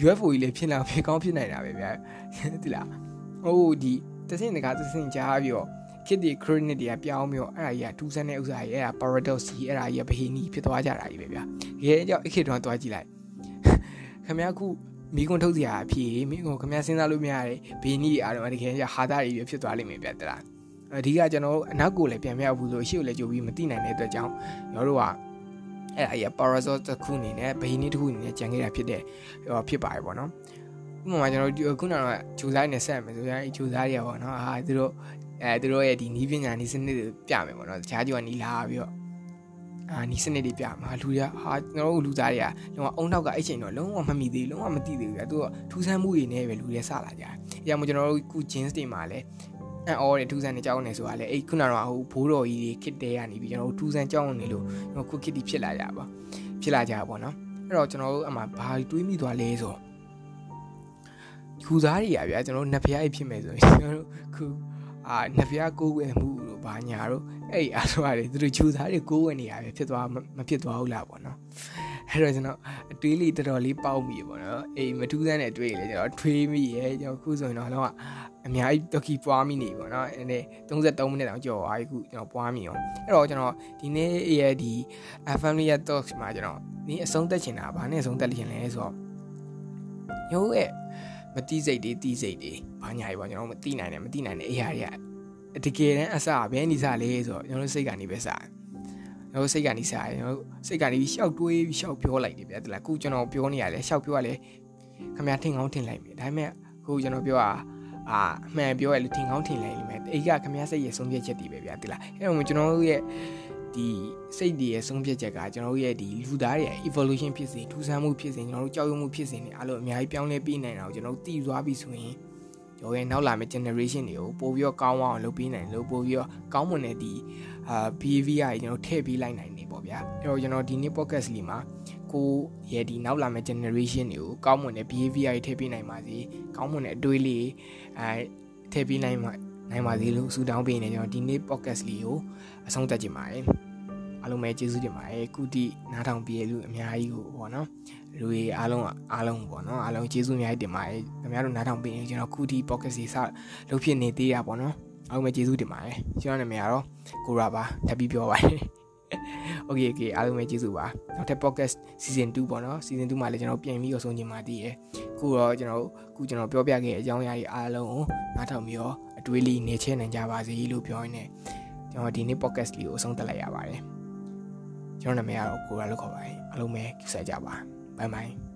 UFO ကြီးလည်းဖြစ်လာဖြစ်ကောင်းဖြစ်နိုင်တာပဲဗျာတိလားဟိုဒီတစင်တကားတစင်ကြားပြီးတော့ခေတ်ဒီ chronic တွေကပြောင်းပြီးတော့အဲ့ဒါကြီးကတူးဆန်းတဲ့ဥစ္စာကြီးအဲ့ဒါ paradox ကြီးအဲ့ဒါကြီးကဘဟီနီဖြစ်သွားကြတာကြီးပဲဗျာတကယ်ကြောင့်အဲ့ခေတ်တုန်းကသွားကြည့်လိုက်ခင်ဗျားခုမိကွန်းထုတ်စရာအဖြစ်မိကွန်းခင်ဗျားစဉ်းစားလို့မရတယ်ဘီနီအားတော့တကယ်ကြဟာသားကြီးဖြစ်သွားလိမ့်မယ်ဗျာတလားအဓိကကျွန်တော်အနောက်ကိုလည်းပြန်မရောက်ဘူးလို့အရှိကိုလည်းကြိုပြီးမသိနိုင်တဲ့အတွက်ကြောင့်ကျွန်တော်တို့က အဲ့ဒါကြီး parasol တစ်ခုအနေနဲ့ဘိနီတစ်ခုအနေနဲ့ကြံခဲ့တာဖြစ်တဲ့ဟိုဖြစ်ပါတယ်ပေါ့နော်ဥပမာကျွန်တော်ခုနကဂျူစားနဲ့ဆက်မယ်ဆိုရင်ဂျူစားတွေကပေါ့နော်အာသူတို့အဲသူတို့ရဲ့ဒီနီးပညာနီးစနစ်တွေပြမယ်ပေါ့နော်တခြားကျော်နီးလာပြီးတော့အာနီးစနစ်တွေပြမှာလူတွေကဟာကျွန်တော်တို့လူသားတွေကလုံးဝအုံနောက်ကအဲ့ချိန်တော့လုံးဝမမိသေးလုံးဝမသိသေးဘူးဗျာသူကထူးဆန်းမှုတွေနဲ့ပဲလူတွေစလာကြတယ်အဲကြောင့်မို့ကျွန်တော်တို့ခု jeans တွေမှာလည်း အန်အော်တွေထူးဆန်းနေကြောင်းနေဆိုတာလေအဲ့ခုနကတော့ဟိုဘိုးတော်ကြီးတွေခစ်တဲကနေပြီးကျွန်တော်တို့ထူးဆန်းကြောင်းနေလို့ကျွန်တော်ခုခစ်တီဖြစ်လာကြပါဖြစ်လာကြပါတော့အဲ့တော့ကျွန်တော်တို့အမှဘာတွေးမိသွားလဲဆိုတော့ယူသားတွေကဗျာကျွန်တော်တို့နှစ်ဖျားအိတ်ဖြစ်မယ်ဆိုရင်ကျွန်တော်တို့ခုအာနှစ်ဖျားကိုးဝယ်မှုလို့ဘာညာတော့အဲ့အားဆိုရတယ်သူတို့ယူသားတွေကိုးဝယ်နေရပဲဖြစ်သွားမဖြစ်သွားဘူးလားပေါ့နော်အဲ့တော့ကျွန်တော်အတွေးလေးတော်တော်လေးပေါက်မိပေါ့နော်အေးမထူးဆန်းတဲ့အတွေးလေးကျွန်တော်ထွေးမိရဲကျွန်တော်ခုဆိုရင်တော့တော့ အများကြီးတော်ကီပွားမိနေပေါ့နော်အဲ့ဒီ33မိနစ်တောင်ကြော်သွားပြီခုကျွန်တော်ပွားမိအောင်အဲ့တော့ကျွန်တော်ဒီနေ့ရဲ့ဒီ family talks မှာကျွန်တော်ဒီအဆုံးသက်ချင်တာဘာနဲ့အဆုံးသက်ချင်လဲဆိုတော့ရိုးရဲ့မတိစိတ်တွေတိစိတ်တွေဘာညာကြီးပေါ့ကျွန်တော်မတိနိုင်တယ်မတိနိုင်တဲ့အရာတွေကတကယ်တမ်းအစဘယ်နေစားလဲဆိုတော့ကျွန်တော်စိတ်ကနေပဲစားကျွန်တော်စိတ်ကနေစားကျွန်တော်စိတ်ကနေပြီးရှောက်တွေးပြီးရှောက်ပြောလိုက်တယ်ဗျာတလားခုကျွန်တော်ပြောနေရတယ်ရှောက်ပြောရလဲခမရထင်ကောင်းထင်လိုက်ပြီဒါပေမဲ့ခုကျွန်တော်ပြောတာ အာမှန်ပြောရလို့ထင်ကောင်းထင်လိုက်လိမ့်မယ်အိကခမရစိတ်ရဲ့ဆုံးဖြတ်ချက်တွေပဲဗျာတိလားအဲ့တော့ကျွန်တော်တို့ရဲ့ဒီစိတ်တွေရဲ့ဆုံးဖြတ်ချက်ကကျွန်တော်တို့ရဲ့ဒီလူသားတွေရဲ့ evolution ဖြစ်စဉ်ထူးဆန်းမှုဖြစ်စဉ်ကျွန်တော်တို့ကြောက်ရွံ့မှုဖြစ်စဉ်တွေအားလုံးအများကြီးပြောင်းလဲပြီးနိုင်တာကိုကျွန်တော်တို့သိသွားပြီဆိုရင်ကျွန်တော်ရဲ့နောက်လာမယ့် generation တွေကိုပို့ပြီးတော့ကောင်းအောင်လုပ်ပေးနိုင်လို့ပို့ပြီးတော့ကောင်းမွန်တဲ့ဒီအာ behavior တွေကျွန်တော်ထည့်ပေးလိုက်နိုင်နေပေါ့ဗျာအဲ့တော့ကျွန်တော်ဒီနေ့ podcast လေးမှာ ကိုရဲ့ဒီနောက်လာမယ့် generation တွေကိုကောင်းမွန်တဲ့ behavior တွေထည့်ပေးနိုင်ပါစေကောင်းမွန်တဲ့အတွေးလေးအဲထည့်ပေးနိုင်ပါနိုင်ပါစေလို့ဆုတောင်းပေးနေကျွန်တော်ဒီနေ့ podcast လေးကိုအဆုံးသတ်ကြပါတယ်အားလုံးပဲကျေးဇူးတင်ပါတယ်ကုတီနားထောင်ပြည့်လူအများကြီးကိုပေါ့နော်လူတွေအားလုံးအားလုံးပေါ့နော်အားလုံးကျေးဇူးအများကြီးတင်ပါတယ်ခင်ဗျားတို့နားထောင်ပေးရင်ကျွန်တော်ကုတီ podcast စီစလုပ်ဖြစ်နေသေးတာပေါ့နော်အားလုံးပဲကျေးဇူးတင်ပါတယ်ကျွန်တော်နာမည်ကတော့ကိုရာပါတက်ပြီးပြောပါတယ် Okay okay အားလုံးပဲကျေးဇူးပါနောက်ထပ် podcast season 2ပေါ့နော် season 2မှာလည်းကျွန်တော်ပြန်ပြီးတော့ဆုံးချင်ပါသေးတယ်ခုတော့ကျွန်တော်ခုကျွန်တော်ပြောပြခဲ့တဲ့အကြောင်းအရာတွေအားလုံးကိုနားထောင်ပြီးတော့အတွေးလေးနေချဲနိုင်ကြပါစေလို့ပြောရင်းနဲ့ကျွန်တော်ဒီနေ့ podcast လေးကိုအဆုံးသတ်လိုက်ရပါတယ်ကျွန်တော်နာမည်ကတော့ကိုရာလို့ခေါ်ပါတယ်အားလုံးပဲကြည့်ဆက်ကြပါ bye bye